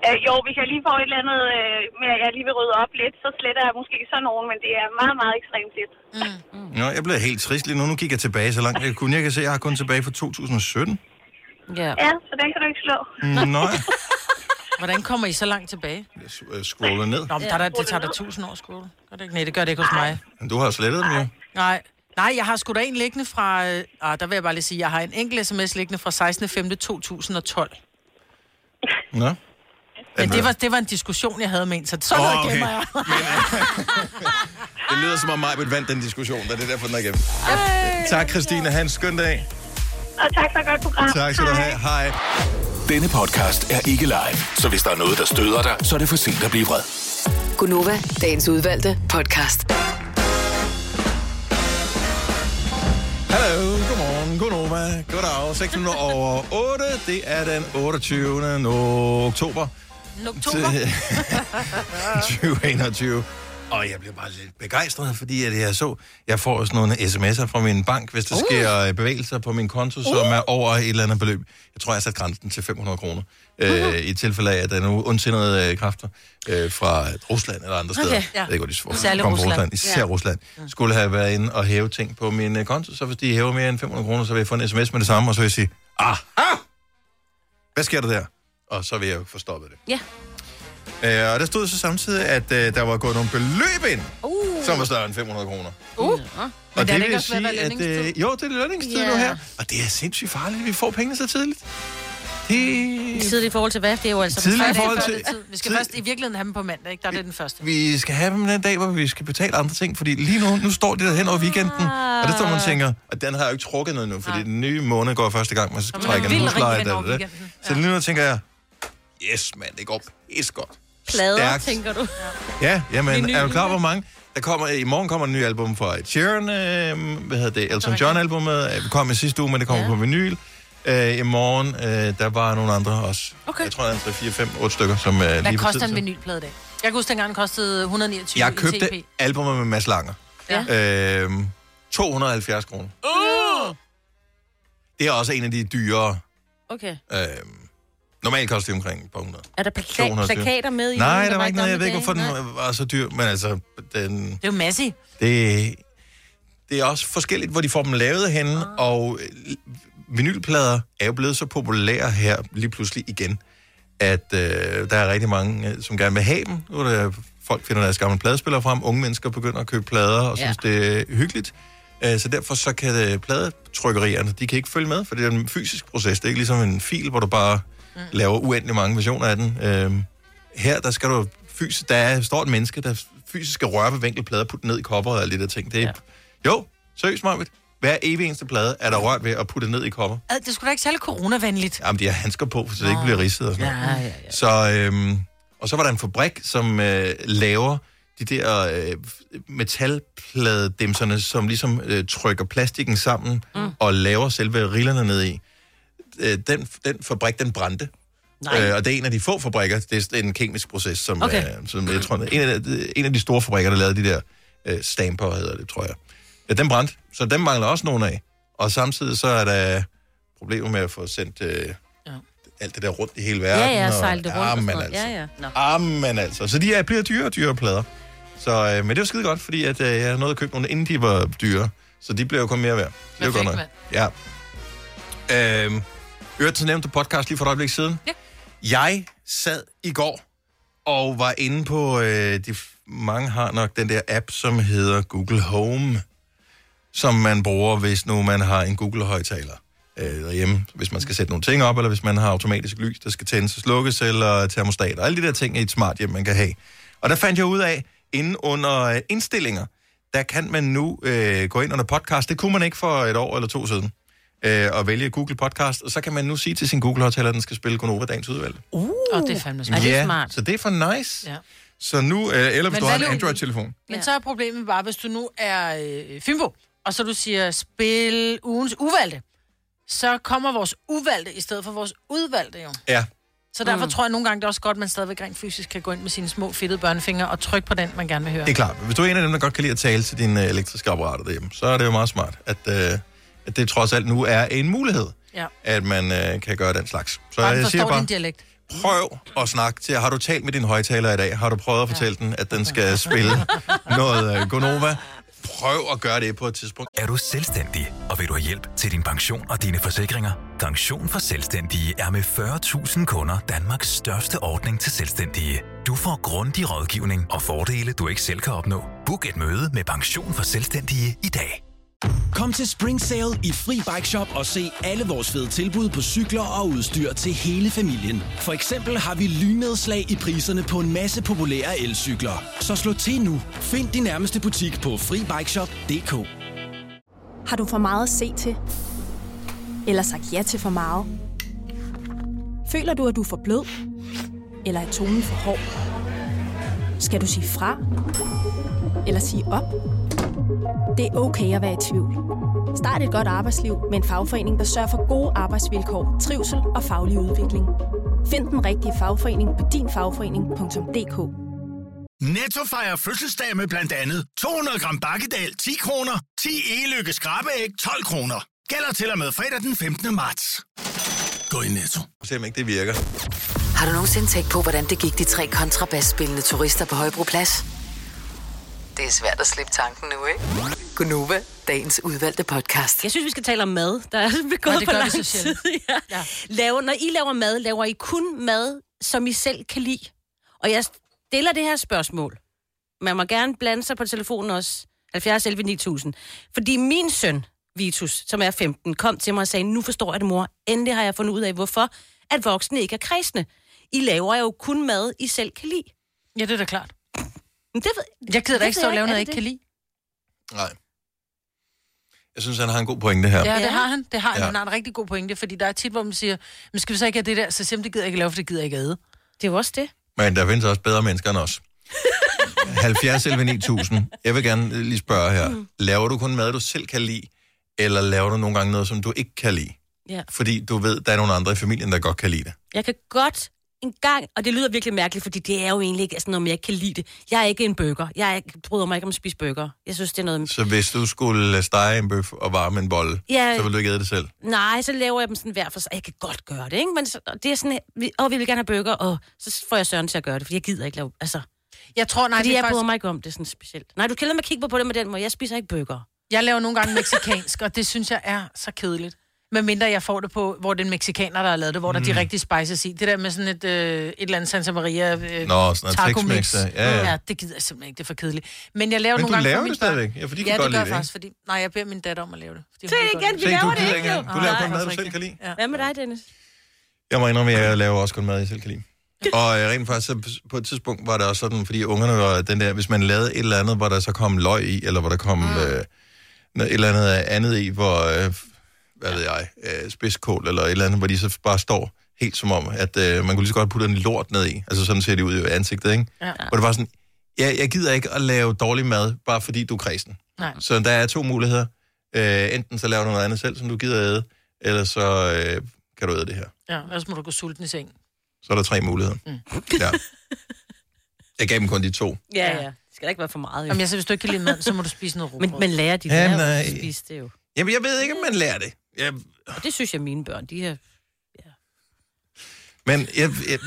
Øh, jo, hvis jeg lige får et eller andet øh, med, at jeg lige vil rydde op lidt, så sletter jeg måske sådan nogen, men det er meget, meget ekstremt lidt. Mm. Nå, jeg blev helt trist lige nu. Nu gik jeg tilbage så langt jeg kunne. Jeg kan se, at jeg har kun tilbage fra 2017. Ja. Ja, så den kan du ikke slå. Nå, Hvordan kommer I så langt tilbage? jeg scroller ned. Nå, men der, er der, det tager da tusind år at scrolle. Gør det ikke? Nej, det gør det ikke hos mig. Men du har slettet dem jo. Nej, Nej, jeg har sgu da en liggende fra... Øh, ah, der vil jeg bare lige sige, jeg har en enkelt sms liggende fra 16.5.2012. Nå. Men det var, det var en diskussion, jeg havde med en, så sådan noget okay. gemmer jeg. Det lyder som om mig vandt den diskussion, da det er derfor, den er igennem. Tak, Christine. Ha' en skøn dag. Og tak for et godt program. Tak skal du have. Hej. Denne podcast er ikke live, så hvis der er noget, der støder dig, så er det for sent at blive vred. Gunova, dagens udvalgte podcast. Hallo, godmorgen, godnova, goddag. 6 minutter over 8. Det er den 28. oktober. Oktober? 2021. Og jeg bliver bare lidt begejstret, fordi at jeg så, jeg får sådan nogle sms'er fra min bank, hvis der uh. sker øh, bevægelser på min konto, som er over et eller andet beløb. Jeg tror, jeg har sat grænsen til 500 kroner. Uh-huh. Øh, I tilfælde af, at der er nogle ondsindede øh, kræfter øh, fra Rusland eller andre steder. Okay, Jeg ja. ved ikke, hvor de Rusland. Rusland. Især Ja. Rusland. Skulle have været inde og hæve ting på min øh, konto, så hvis de hæver mere end 500 kroner, så vil jeg få en sms med det samme, og så vil jeg sige, ah, hvad sker der der? Og så vil jeg få stoppet det. Ja. Øh, og der stod så samtidig, at øh, der var gået nogle beløb ind, uh. som var større end 500 kroner. Uh. Og Men det er det vil også sige, at... Øh, jo, det er lønningstid Ja. nu her. Og det er sindssygt farligt, at vi får pengene så tidligt. Det... Tidligt i forhold til hvad? Det er jo altså... Tidligt i er forhold til- tid. Vi skal først i virkeligheden have dem på mandag, ikke? Der er det den første. Vi skal have dem den dag, hvor vi skal betale andre ting, fordi lige nu, nu står det der hen over weekenden, og det står man og tænker, og den har jeg jo ikke trukket noget nu, fordi den nye måned går første gang, man skal trække en husleje. weekenden. Så lige nu tænker jeg, yes mand, det går pis godt. Plader, Stærkt. tænker du? Ja, jamen, er du klar, hvor mange? Der kommer, I morgen kommer en ny album fra Ed Sheeran, øh, hvad hedder det, Elton John-albumet, øh, kom i sidste uge, men det kommer ja. på vinyl. Øh, I morgen, øh, der var nogle andre også. Okay. Jeg tror, der er 3, 4, 5, 8 stykker, som øh, lige Hvad koster en vinylplade i dag? Jeg kan huske, dengang den kostede 129 Jeg i købte TP. albumet med Mads Langer. Ja. Øh, 270 kroner. Uh! Det er også en af de dyre. Okay. Øh, normalt koster det omkring et par hundrede. Er der plaka- 220. plakater med i Nej, der var ikke noget. Jeg ved ikke, hvorfor den var så dyr, men altså, den, Det er jo Massi. det, det er også forskelligt, hvor de får dem lavet henne, Ah. og øh, vinylplader er jo blevet så populære her lige pludselig igen, at øh, der er rigtig mange, øh, som gerne vil have dem. Nu er der, folk finder deres gamle pladespillere frem, unge mennesker begynder at købe plader og Ja. synes, det er hyggeligt. Øh, så derfor så kan det, pladetrykkerierne, de kan ikke følge med, for det er en fysisk proces. Det er ikke ligesom en fil, hvor du bare mm. laver uendelig mange versioner af den. Øh, her, der skal du fysisk, der er, står et menneske, der fysisk skal røre ved vinkelplader, putte den ned i kopper og alle de der ting. Det er, ja. Jo, seriøst, Marvitt. Hver evig eneste plade er der rørt ved at putte ned i kopper. Ad, Det skulle da ikke særlig coronavenligt. Jamen, de har handsker på, så det ikke bliver ridset og sådan. Ja, ja, ja. Så, øhm, og så var der en fabrik, som øh, laver de der øh, metalpladedimserne, som ligesom øh, trykker plastikken sammen mm. og laver selve rillerne ned i. Øh, den, den fabrik, den brændte. Øh, og det er en af de få fabrikker, det er en kemisk proces, som, okay. Øh, som jeg tror, en af, de, en af de store fabrikker, der lavede de der øh, stamper, hedder det, tror jeg. Ja, den brændte, så dem mangler også nogen af. Og samtidig så er der problemer med at få sendt øh, ja. alt det der rundt i hele verden. Ja, ja, sejle det rundt og noget. altså. Ja, ja. Nå. Amen altså. Så de er, bliver dyre og dyre plader. Så, øh, men det var skide godt, fordi at, øh, jeg nåede at købe nogle, inden de var dyre. Så de bliver jo kun mere værd. Det er jo godt nok. Ja. Øhm, Øvrigt til nævnte podcast lige for et øjeblik siden. Ja. Jeg sad i går og var inde på, øh, de mange har nok den der app, som hedder Google Home, som man bruger, hvis nu man har en Google-højtaler øh, derhjemme, hvis man skal sætte nogle ting op, eller hvis man har automatisk lys, der skal tændes og slukkes, eller termostater, alle de der ting i et smart hjem, man kan have. Og der fandt jeg ud af, inden under øh, indstillinger, der kan man nu øh, gå ind under podcast. Det kunne man ikke for et år eller to siden. Øh, og vælge Google Podcast, og så kan man nu sige til sin Google-højtaler, at den skal spille Gonova dagens udvalg. Uh. Og det er fandme smart. ja, så det er for nice. Ja. Så nu, øh, eller hvis Men du har en Android-telefon. Men så er problemet bare, hvis du nu er øh, Fynbo, og så du siger, spil ugens uvalgte, så kommer vores uvalgte i stedet for vores udvalgte jo. Ja, Så derfor Mm. mm. tror jeg nogle gange, det er også godt, at man stadigvæk rent fysisk kan gå ind med sine små fedtede børnefingre og trykke på den, man gerne vil høre. det er klart. Hvis du er en af dem, der godt kan lide at tale til dine øh, elektriske apparater derhjemme, så er det jo meget smart, at, øh, at det trods alt nu er en mulighed, Ja. at man øh, kan gøre den slags. Så jeg siger bare, din dialekt. prøv at snakke til. Har du talt med din højtaler i dag? Har du prøvet at fortælle den, at den skal spille noget øh, Gonova? Prøv at gøre det på et tidspunkt. Er du selvstændig, og vil du have hjælp til din pension og dine forsikringer? Pension for Selvstændige er med 40.000 kunder Danmarks største ordning til selvstændige. Du får grundig rådgivning og fordele, du ikke selv kan opnå. Book et møde med Pension for Selvstændige i dag. Kom til Spring Sale i Fri Bike Shop og se alle vores fede tilbud på cykler og udstyr til hele familien. For eksempel har vi lynedslag i priserne på en masse populære elcykler. Så slå til nu. Find din nærmeste butik på FriBikeShop.dk Har du for meget at se til? Eller sagt ja til for meget? Føler du, at du er for blød? Eller er tonen for hård? Skal du sige fra? Eller sige op? Det er okay at være i tvivl. Start et godt arbejdsliv med en fagforening, der sørger for gode arbejdsvilkår, trivsel og faglig udvikling. Find den rigtige fagforening på dinfagforening.dk Netto fejrer fødselsdag med blandt andet 200 gram bakkedal 10 kroner, 10 e-lykke skrabeæg 12 kroner. Gælder til og med fredag den 15. marts. Gå i Netto. Se om ikke det virker. Har du nogensinde tænkt på, hvordan det gik de tre kontrabasspillende turister på Højbroplads? Det er svært at slippe tanken nu, ikke? Gunova, dagens udvalgte podcast. Jeg synes, vi skal tale om mad. Der er begået Nå, det for gør vi lang så tid. ja. Ja. Laver, når I laver mad, laver I kun mad, som I selv kan lide? Og jeg stiller det her spørgsmål. Man må gerne blande sig på telefonen også. 70 11 9000. Fordi min søn, Vitus, som er 15, kom til mig og sagde, nu forstår jeg det, mor. Endelig har jeg fundet ud af, hvorfor at voksne ikke er kredsende. I laver jo kun mad, I selv kan lide. Ja, det er da klart. Men det ved, Jeg gider da det ikke stå og lave noget, jeg ikke kan lide. Nej. Jeg synes, han har en god pointe her. Ja, det har han. Det har han. Ja. Han har en rigtig god pointe, fordi der er tit, hvor man siger, men skal vi så ikke have det der? Så man, det gider jeg ikke lave, for det gider jeg ikke æde. Det er jo også det. Men der findes også bedre mennesker end os. 70 11 9000. Jeg vil gerne lige spørge her. Mm. Laver du kun mad, du selv kan lide, eller laver du nogle gange noget, som du ikke kan lide? Ja. Fordi du ved, der er nogle andre i familien, der godt kan lide det. Jeg kan godt en gang, og det lyder virkelig mærkeligt, fordi det er jo egentlig ikke sådan noget, jeg ikke kan lide det. Jeg er ikke en burger. Jeg ikke, bryder mig ikke om at spise burger. Jeg synes, det er noget... Så hvis du skulle stege en bøf og varme en bolle, Ja. så vil du ikke æde det selv? Nej, så laver jeg dem sådan hver for sig. Jeg kan godt gøre det, ikke? Men så, det er sådan, vi, åh, vi vil gerne have burger, og så får jeg Søren til at gøre det, fordi jeg gider ikke lave... Altså, Jeg tror, nej, fordi det er jeg bryder faktisk... mig ikke om det sådan specielt. Nej, du kan lade mig kigge på det med den måde. Jeg spiser ikke burger. Jeg laver nogle gange meksikansk, og det synes jeg er så kedeligt. Med mindre jeg får det på, hvor det er en mexikaner, der har lavet det, hvor mm. der er de rigtige spices i. Det der med sådan et, øh, et eller andet Santa Maria øh, Nå, sådan taco mix. ja, ja. ja, det gider jeg simpelthen ikke. Det er for kedeligt. Men jeg laver Men nogle du gange laver for det børn. stadigvæk? Ja, for de kan ja, godt det gør jeg det, faktisk, fordi... Nej, jeg beder min datter om at lave det. fordi Se igen, vi Se, laver det ikke, jo. Du laver kun mad, du selv kan lide. Hvad med dig, Dennis? Jeg må indrømme, at jeg laver også kun mad, jeg selv kan lide. Og øh, rent faktisk, så på et tidspunkt var det også sådan, fordi ungerne var den der, hvis man lavede et eller andet, hvor der så kom løg i, eller hvor der kom mm. øh, et eller andet andet i, hvor, øh, hvad ved jeg, øh, spidskål, eller et eller andet, hvor de så bare står helt som om, at øh, man kunne lige så godt putte en lort ned i. Altså sådan ser det ud i ansigtet, ikke? Ja. Hvor det var sådan, ja, jeg gider ikke at lave dårlig mad, bare fordi du er kredsen. Nej. Så der er to muligheder. Øh, enten så laver du noget andet selv, som du gider æde, eller så øh, kan du æde det her. Ja, ellers må du gå sulten i seng. Så er der tre muligheder. Mm. Ja. Jeg gav dem kun de to. Ja, ja. Det skal da ikke være for meget, jo. Jamen, jeg siger, hvis du ikke kan lide mad, så må du spise noget Men rugbrød. man lærer de Ja, lærer jo nej. at spise det jo. Jamen, jeg ved ikke, om man lærer det. Jeg, Og det synes jeg, mine børn, de her... men jeg, jeg,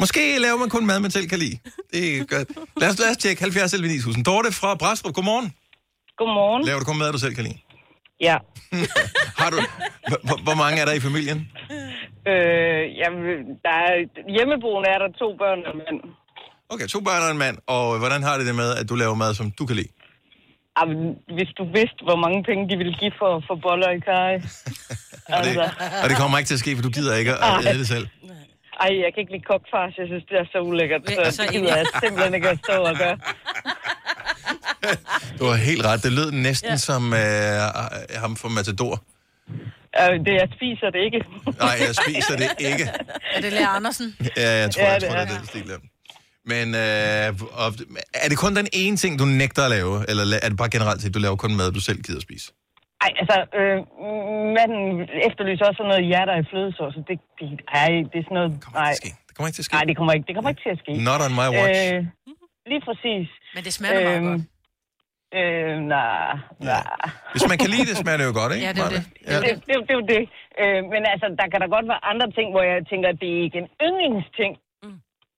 måske laver man kun mad, man selv kan lide. Det er godt. Lad os, lad os tjekke 70 11 9000. Dorte fra Brastrup, godmorgen. Godmorgen. Laver du kun mad, du selv kan lide? Ja. Har du, hvor- hvor, hvor mange er der i familien? Øh, jamen, der er, hjemmeboende er der to børn og en mand. Okay, to børn og en mand. Og hvordan har det det med, at du laver mad, som du kan lide? Jamen, hvis du vidste, hvor mange penge de ville give for, for boller i kaj. Og det, og det kommer ikke til at ske, for du gider ikke at æde det selv. Ej, jeg kan ikke lide kokfars. Jeg synes, det er så ulækkert. Ja, Så så det gider jeg simpelthen ikke at stå og gøre. Du har helt ret. Det lød næsten ja. som øh, ham fra Matador. Øh, det, jeg spiser det ikke. Nej, jeg spiser det ikke. Er det Lea Andersen? Ja, jeg tror, Ja, ja, jeg det tror, er det er den stil. Men øh, og, er det kun den ene ting, du nægter at lave? Eller er det bare generelt set, du laver kun mad, du selv gider at spise? Ej, altså, øh, manden efterlyser også sådan noget hjerter i flødesauce. Det, det, ej, det er sådan noget... Nej, Det kommer ikke til at ske. nej det, kommer ikke, det kommer ikke til at ske. Not on my watch. Øh, lige præcis. Men det smager meget godt. Øh, nej, nej. Hvis man kan lide det, smager det jo godt, ikke? Ja, det er det. Ja. Det, det, det, er jo det. Øh, men altså, der kan da godt være andre ting, hvor jeg tænker, at det er ikke en yndlingsting.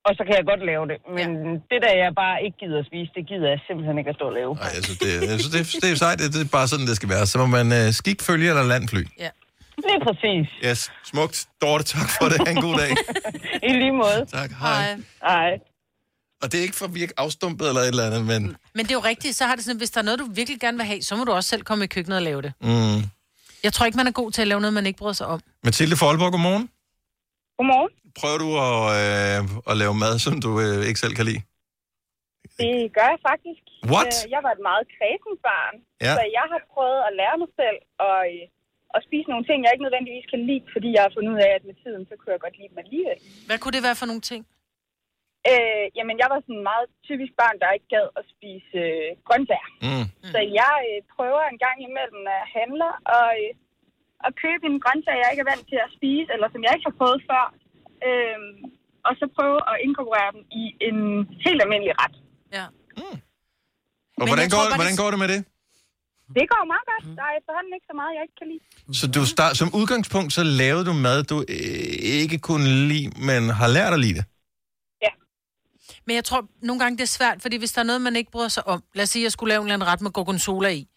Og så kan jeg godt lave det. Men ja. det der, jeg bare ikke gider at spise, det gider jeg simpelthen ikke at stå og lave. Ej, jeg synes, det, jeg synes, det, det er sejt. Det, det er bare sådan, det skal være. Så må man uh, skik følge eller landfly. Ja. Lige præcis. Yes, smukt. Dorte, tak for det. Ha' en god dag. I lige måde. Tak, hej. Hej. Og det er ikke for at virke afstumpet eller et eller andet, men... Men det er jo rigtigt, så har det sådan, hvis der er noget, du virkelig gerne vil have, så må du også selv komme i køkkenet og lave det. Mm. Jeg tror ikke, man er god til at lave noget, man ikke bryder sig om. Mathilde Folborg, godmorgen. Godmorgen. Prøver du at, øh, at lave mad, som du øh, ikke selv kan lide? Det gør jeg faktisk. What? Øh, Jeg var et meget kredsen barn, Ja. så jeg har prøvet at lære mig selv at, øh, at spise nogle ting, jeg ikke nødvendigvis kan lide, fordi jeg har fundet ud af, at med tiden, så kunne jeg godt lide dem alligevel. Hvad kunne det være for nogle ting? Øh, jamen, jeg var sådan en meget typisk barn, der ikke gad at spise øh, grøntsager. Mm. Så jeg øh, prøver en gang imellem, når jeg handler, og, øh, at købe en grøntsag, jeg ikke er vant til at spise, eller som jeg ikke har prøvet før. Øh, og så prøve at inkorporere dem i en helt almindelig ret. Ja. Og hvordan går, det, hvordan går det med det? Det går meget godt. Der er efterhånden ikke så meget, jeg ikke kan lide. Så du start, som udgangspunkt, så lavede du mad, du øh, ikke kunne lide, men har lært at lide det? Men jeg tror, nogle gange det er svært, fordi hvis der er noget, man ikke bryder sig om, lad os sige, at jeg skulle lave en eller anden ret med gorgonzola i,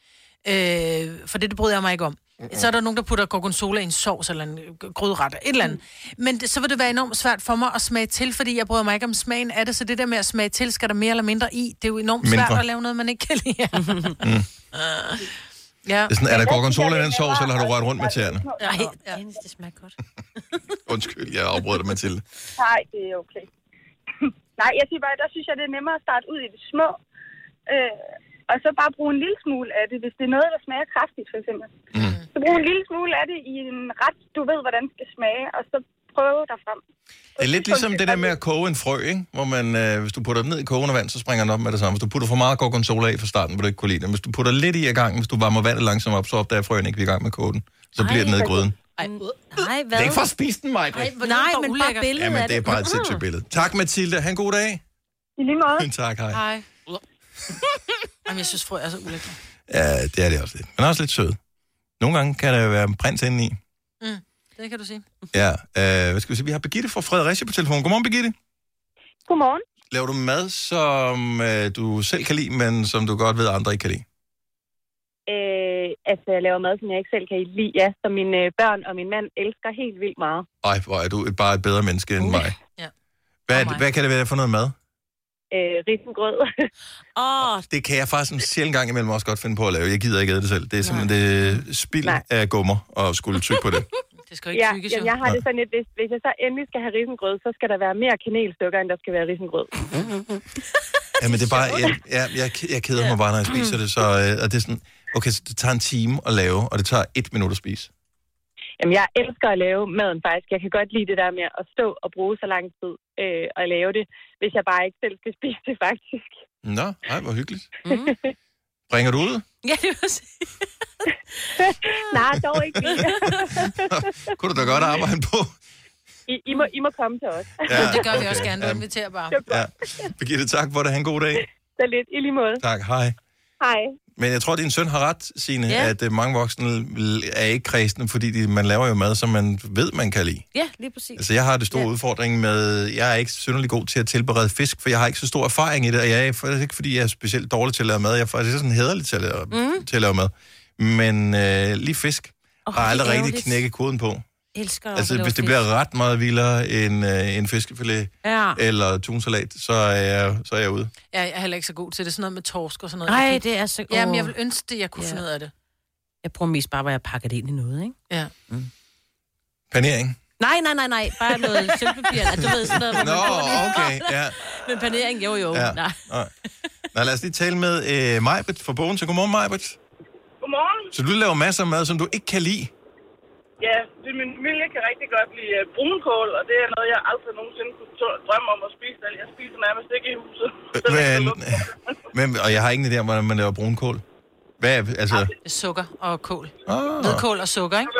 øh, for det, det bryder jeg mig ikke om. Mm-hmm. Så er der nogen, der putter gorgonzola i en sovs eller en øh, gryderet, et eller andet. Men det, så vil det være enormt svært for mig at smage til, fordi jeg bryder mig ikke om smagen af det, så det der med at smage til, skal der mere eller mindre i, det er jo enormt Mindre. svært at lave noget, man ikke kan lide. Mm. ja. Det er, sådan, er der gorgonzola i den sovs, eller har du rørt rundt med tæerne? Nej, ja. det smager godt. Undskyld, jeg afbrød dig, Mathilde. Nej, det er okay. Nej, jeg siger bare, der synes jeg, det er nemmere at starte ud i det små. Øh, og så bare bruge en lille smule af det, hvis det er noget, der smager kraftigt, for eksempel. Mm. Så brug en lille smule af det i en ret, du ved, hvordan det skal smage, og så prøve derfrem. Det er lidt ligesom det der med at koge en frø, ikke? Hvor man, øh, hvis du putter den ned i kogende vand, så springer den op med det samme. Hvis du putter for meget gorgonzola i fra starten, vil du ikke kunne lide det. Hvis du putter lidt i ad gangen, hvis du varmer vandet langsomt op, så opdager frøen ikke, vi er i gang med at koge den. Så bliver den ned i gryden. Ej, nej, hvad? Det er ikke for at spise den, Mike. Nej, nej men bare billedet Ja, men af det er bare et sindssygt billede. Tak, Mathilde. Ha' en god dag. I lige måde. tak, hej. Hej. Jamen, jeg synes, frø er så ulækkert. Ja, det er det også lidt. Men også lidt sød. Nogle gange kan der jo være en prins indeni. Mm, det kan du sige. Ja, øh, hvad skal vi sige? Vi har Birgitte fra Fredericia på telefon. Godmorgen, Birgitte. Godmorgen. Laver du mad, som øh, du selv kan lide, men som du godt ved, andre ikke kan lide? Øh, altså, jeg laver mad, som jeg ikke selv kan lide, ja, som mine øh, børn og min mand elsker helt vildt meget. Ej, hvor er du et, bare et bedre menneske end mig. Ja. Hvad, det- hvad kan det være for noget mad? Øh, risengrød. Åh, Det kan jeg faktisk en sjældent gang imellem også godt finde på at lave. Jeg gider ikke æde det selv. Det er simpelthen det spild Nej. af gummer og skulle tykke på det. Det skal ja, jamen, jeg har det sådan lidt, hvis, hvis jeg så endelig skal have risengrød, så skal der være mere kanelstykker, end der skal være risengrød. Jamen, det er bare, jeg, jeg, jeg, jeg keder mig bare, når jeg spiser det. Så, øh, og det er sådan, okay, så det tager en time at lave, og det tager et minut at spise. Jamen, jeg elsker at lave maden faktisk. Jeg kan godt lide det der med at stå og bruge så lang tid øh, og lave det, hvis jeg bare ikke selv skal spise det faktisk. Nå, ej, hvor hyggeligt. Bringer du ud? Ja, det var Nej, dog ikke. Kunne du da godt arbejde på? I, I, må, I må komme til os. Ja, det gør vi også okay. gerne. Du inviterer bare. Ja. Birgitte, tak for det. Ha' en god dag. Så lidt. I lige måde. Tak, hej. Hej. Men jeg tror, din søn har ret, Signe, Ja. at uh, mange voksne er ikke kredsende, fordi de, man laver jo mad, som man ved, man kan lide. Ja, lige præcis. Altså, jeg har det store ja. udfordring med, jeg er ikke synderlig god til at tilberede fisk, for jeg har ikke så stor erfaring i det, og jeg er faktisk ikke, fordi jeg er specielt dårlig til at lave mad. Jeg er faktisk sådan hederlig til at lave, mm. til at lave mad. Men øh, lige fisk oh, har aldrig rigtig knækket koden på. Elsker at Altså, hvis det bliver ret meget vildere end øh, en fiskefilet Ja. eller tunsalat, så er jeg, så er jeg ude. Jeg er heller ikke så god til det. Sådan noget med torsk og sådan noget. Ej, Jeg kan- det er så- Jamen, Åh. jeg vil ønske det, jeg kunne Ja. finde ud af det. Jeg bruger mest bare, hvor jeg pakker det ind i noget, ikke? Ja. Panering. Nej, nej, nej, nej. Bare noget sølvpapir. Du ved sådan noget. Nå, det. okay, ja. Men panering, jo, jo. Ja. Nej. Nej. Nå, lad os lige tale med øh, Majbet fra Bogen. Så godmorgen, Majbet. Godmorgen. Så du laver masser af mad, som du ikke kan lide? Ja, det, min familie kan rigtig godt lide uh, brunkål, og det er noget, jeg aldrig nogensinde kunne tå- drømme om at spise. Altså, Jeg spiser nærmest ikke i huset. Men, men, og jeg har ingen idé om, hvordan man laver brunkål. Hvad er, altså... Sukker og kål. Ah. Hvidkål og sukker, ikke?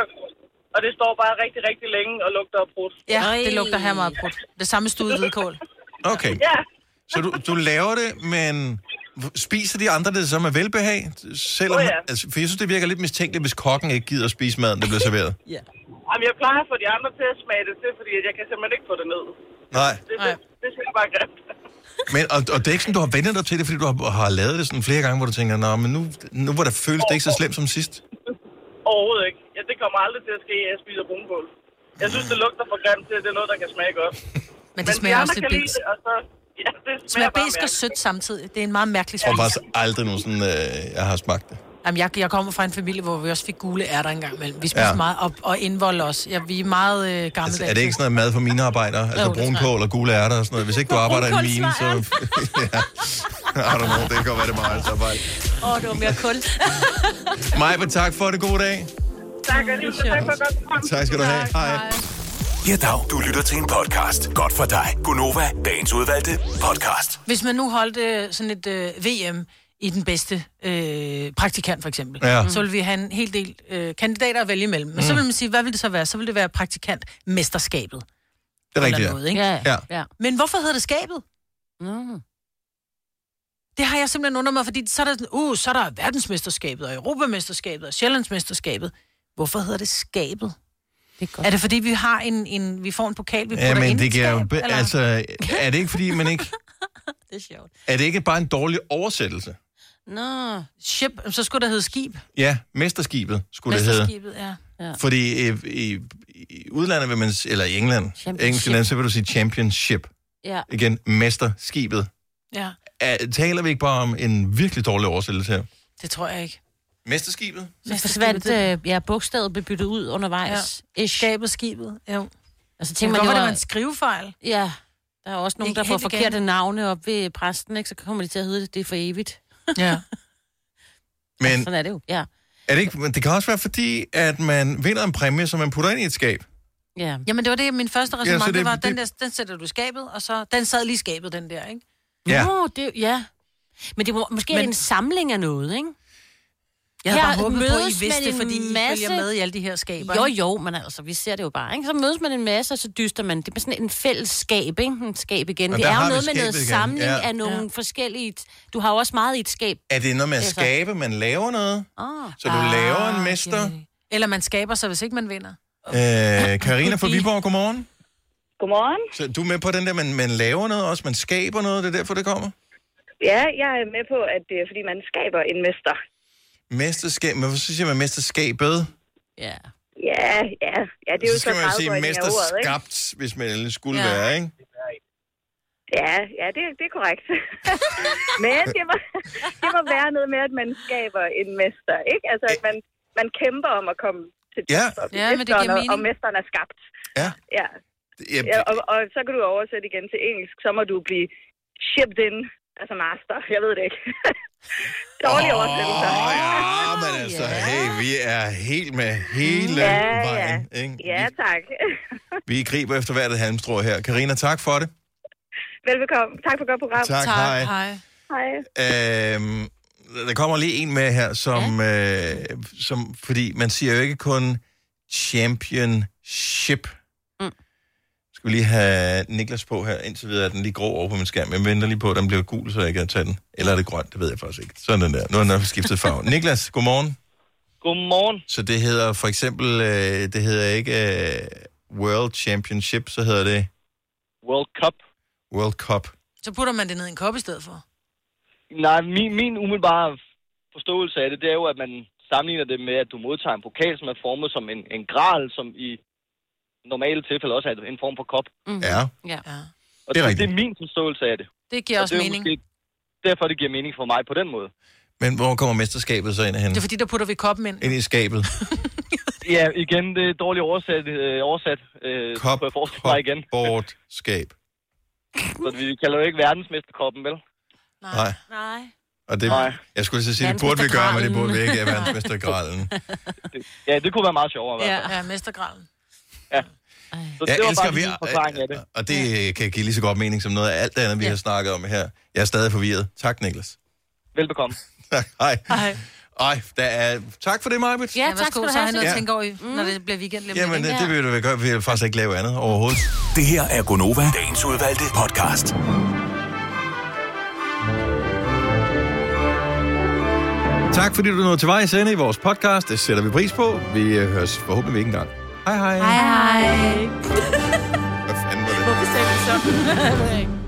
Og det står bare rigtig, rigtig længe og lugter af brudt. Ja, det lugter her meget brudt. Det samme stude hvidkål. Okay. Ja. Så du, du laver det, men spiser de andre det som er velbehag? Selvom, Åh, ja. altså, for jeg synes, det virker lidt mistænkeligt, hvis kokken ikke gider at spise maden, der bliver serveret. Ja. Jamen, jeg plejer at få de andre til at smage det til, fordi at jeg kan simpelthen ikke få det ned. Nej. Det, det, det synes jeg bare grimt. Men, og, og det er ikke sådan, du har vendt dig til det, fordi du har, har lavet det sådan flere gange, hvor du tænker, nå, men nu, nu hvor der føles det ikke så slemt som sidst. Overhovedet ikke. Ja, det kommer aldrig til at ske, at jeg spiser brunkål. Jeg synes, det lugter for grimt til, at det er noget, der kan smage godt. Men det de smager andre også lidt kan lide biks. det, og så, Ja, det Smager besk og sødt samtidig. Det er en meget mærkelig Jeg tror smag. faktisk aldrig nogensinde, øh, jeg har smagt det. Jamen, jeg, jeg kommer fra en familie, hvor vi også fik gule ærter engang imellem. Vi spiser Ja. meget, og, og indvold også. Ja, vi er meget øh, gammeldags. Altså, er det ikke sådan noget mad for mine arbejdere? Altså Jo, jeg. brunkål og gule ærter og sådan noget. Hvis ikke du arbejder i en mine, så... ja. I don't know, det kan godt være, det er meget arbejde. Åh, oh, det var mere kul. Maja, tak for det. God dag. Tak, og lige så tak for godt. Tak skal du have. Hej. Ja, dag. Du lytter til en podcast. Godt for dig. Gunova, dagens udvalgte podcast. Hvis man nu holdt øh, sådan et øh, VM i den bedste øh, praktikant, for eksempel, Ja. så vil vi have en hel del øh, kandidater at vælge imellem. Men mm. så Mm. vil man sige, hvad vil det så være? Så vil det være praktikantmesterskabet. Det er rigtigt, Eller ja. noget, ikke? Ja, Ja. ja. Men hvorfor hedder det skabet? Nå. Det har jeg simpelthen undret mig, fordi så er der, sådan, uh, så er der verdensmesterskabet, og Europamesterskabet, og Sjællandsmesterskabet. Hvorfor hedder det skabet? Det er, godt. er det fordi, vi har en, en vi får en pokal, vi putter Ja, men det et giver jo... be-? Altså, er det ikke fordi, man ikke... det er sjovt. Er det ikke bare en dårlig oversættelse? Nå, ship, så skulle det hedde skib. Ja, mesterskibet skulle det hedde. Mesterskibet, ja. ja. Fordi i, i, i udlandet vil man... Eller i England, engelsk land, så vil du sige championship. Ja. Igen, mesterskibet. ja, Er, taler vi ikke bare om en virkelig dårlig oversættelse her? det tror jeg ikke. Mesterskibet? Så forsvandt øh, ja, bogstavet blev byttet ud undervejs. Ja. Skabet, skibet, jo. Altså, Tænk tænker man, man, var det det var en skrivefejl. Ja, der er også nogen, Ikke der får forkerte igen. navne op ved præsten, ikke? Så kommer de til at hedde det, det er for evigt. Ja. Men Sådan er det jo, ja. er det, ikke, men det kan også være fordi, at man vinder en præmie, som man putter ind i et skab. Ja. Jamen, det var det, min første resonemang, ja, det- det, var, det- den der, den sætter du i skabet, og så, den sad lige i skabet, den der, ikke? Ja. Nå, det, ja. Men det var måske Men... en samling af noget, ikke? Jeg havde Her bare håbet på, at I mødes vidste en fordi I masse- følger med i alle de her skaber. Jo, jo, men altså, vi ser det jo bare, ikke? Så mødes man en masse, og så dyster man. Det er sådan en fællesskab, ikke? En skab igen. Og det der er jo noget med noget igen, samling ja. af nogle forskellige... Du har jo også meget i et skab. Er det noget med at Altså. skabe, man laver noget? Oh. Så du laver en mester? Eller man skaber sig, hvis ikke man vinder. Øh, Karina fra Viborg, godmorgen. Godmorgen. Så du er med på den der, man, man laver noget også, man skaber noget, det er derfor, det kommer? Ja, jeg er med på, at det er, fordi man skaber en mester. Mesterskab, men hvorfor siger man mesterskabet? Ja. Ja, ja, ja, det er jo så så, skal man jo sige af ordet, mesterskabt, hvis man ellers skulle Ja. være, ikke? Ja, ja, det, det er korrekt. Men det må, det må være noget med, at man skaber en mester, ikke? Altså, at man, man kæmper om at komme til Ja. tops, Ja, men det giver mesteren, og- Og mesteren er skabt. Ja. Ja. Ja, ja og, og, så kan du oversætte igen til engelsk, så må du blive shipped in, altså master. Jeg ved det ikke. Dårlig Åh, oversættelse. ja, men altså, hey, vi er helt med hele Ja, ja. vejen, ikke? Ja, tak. Vi griber efter hvert et halmstrå her. Karina, tak for det. Velbekomme. Tak for godt program. Tak, Tak, hej. hej. Hej. Øhm, der kommer lige en med her, som, ja. øh, som... Fordi man siger jo ikke kun championship. Skal vi lige have Niklas på her, indtil videre er den lige grå over på min skærm. Jeg venter lige på, at den bliver gul, så jeg kan tage den. Eller er det grønt? Det ved jeg faktisk ikke. Sådan den der. Nu har den skiftet farve. Niklas, godmorgen. Godmorgen. Så det hedder for eksempel, øh, det hedder ikke øh, World Championship, så hedder det World Cup. World Cup. Så putter man det ned i en kop i stedet for. Nej, min, min umiddelbare forståelse af det, det er jo, at man sammenligner det med, at du modtager en pokal, som er formet som en, en gral, som i normale tilfælde også er en form for kop. Mm. Ja. ja. Og Det er det, rigtigt. det er min forståelse af det. Det giver Og også det mening. Måske derfor, det giver mening for mig på den måde. Men hvor kommer mesterskabet så ind hen? Det er fordi, der putter vi koppen ind. Ind i skabet. Ja, igen, det er dårligt oversat. Øh, oversat øh, Kop, jeg forestille mig igen. Bort, skab. Så vi kalder jo ikke verdensmesterkoppen, vel? Nej. Nej. Og det, Nej. jeg skulle så sige, det burde vi gøre, men det burde vi ikke af verdensmestergralen. Ja, det kunne være meget sjovere. i hvert Ja, fald. ja mestergralen. Ja. Så Jeg det var elsker, bare vi, min forklaring af det. og det kan give lige så godt mening som noget af alt det andet, vi har snakket om her. Jeg er stadig forvirret. Tak, Niklas. Velbekomme. Tak, hej. Hej. Ej, der er... Tak for det, Majbet. Ja, tak skal du have. Så har jeg noget Ja. at tænke over, i, når det bliver weekend. lige om Jamen, lidt, det, det vil du vel gøre. Vi vil faktisk ikke lave andet overhovedet. Det her er Gonova, dagens udvalgte podcast. Tak fordi du nåede til vejs ende i vores podcast. Det sætter vi pris på. Vi øh, høres forhåbentlig ikke engang. Hej hej. Hej, hej. Hvad fanden var det? Hvorfor sagde vi sådan?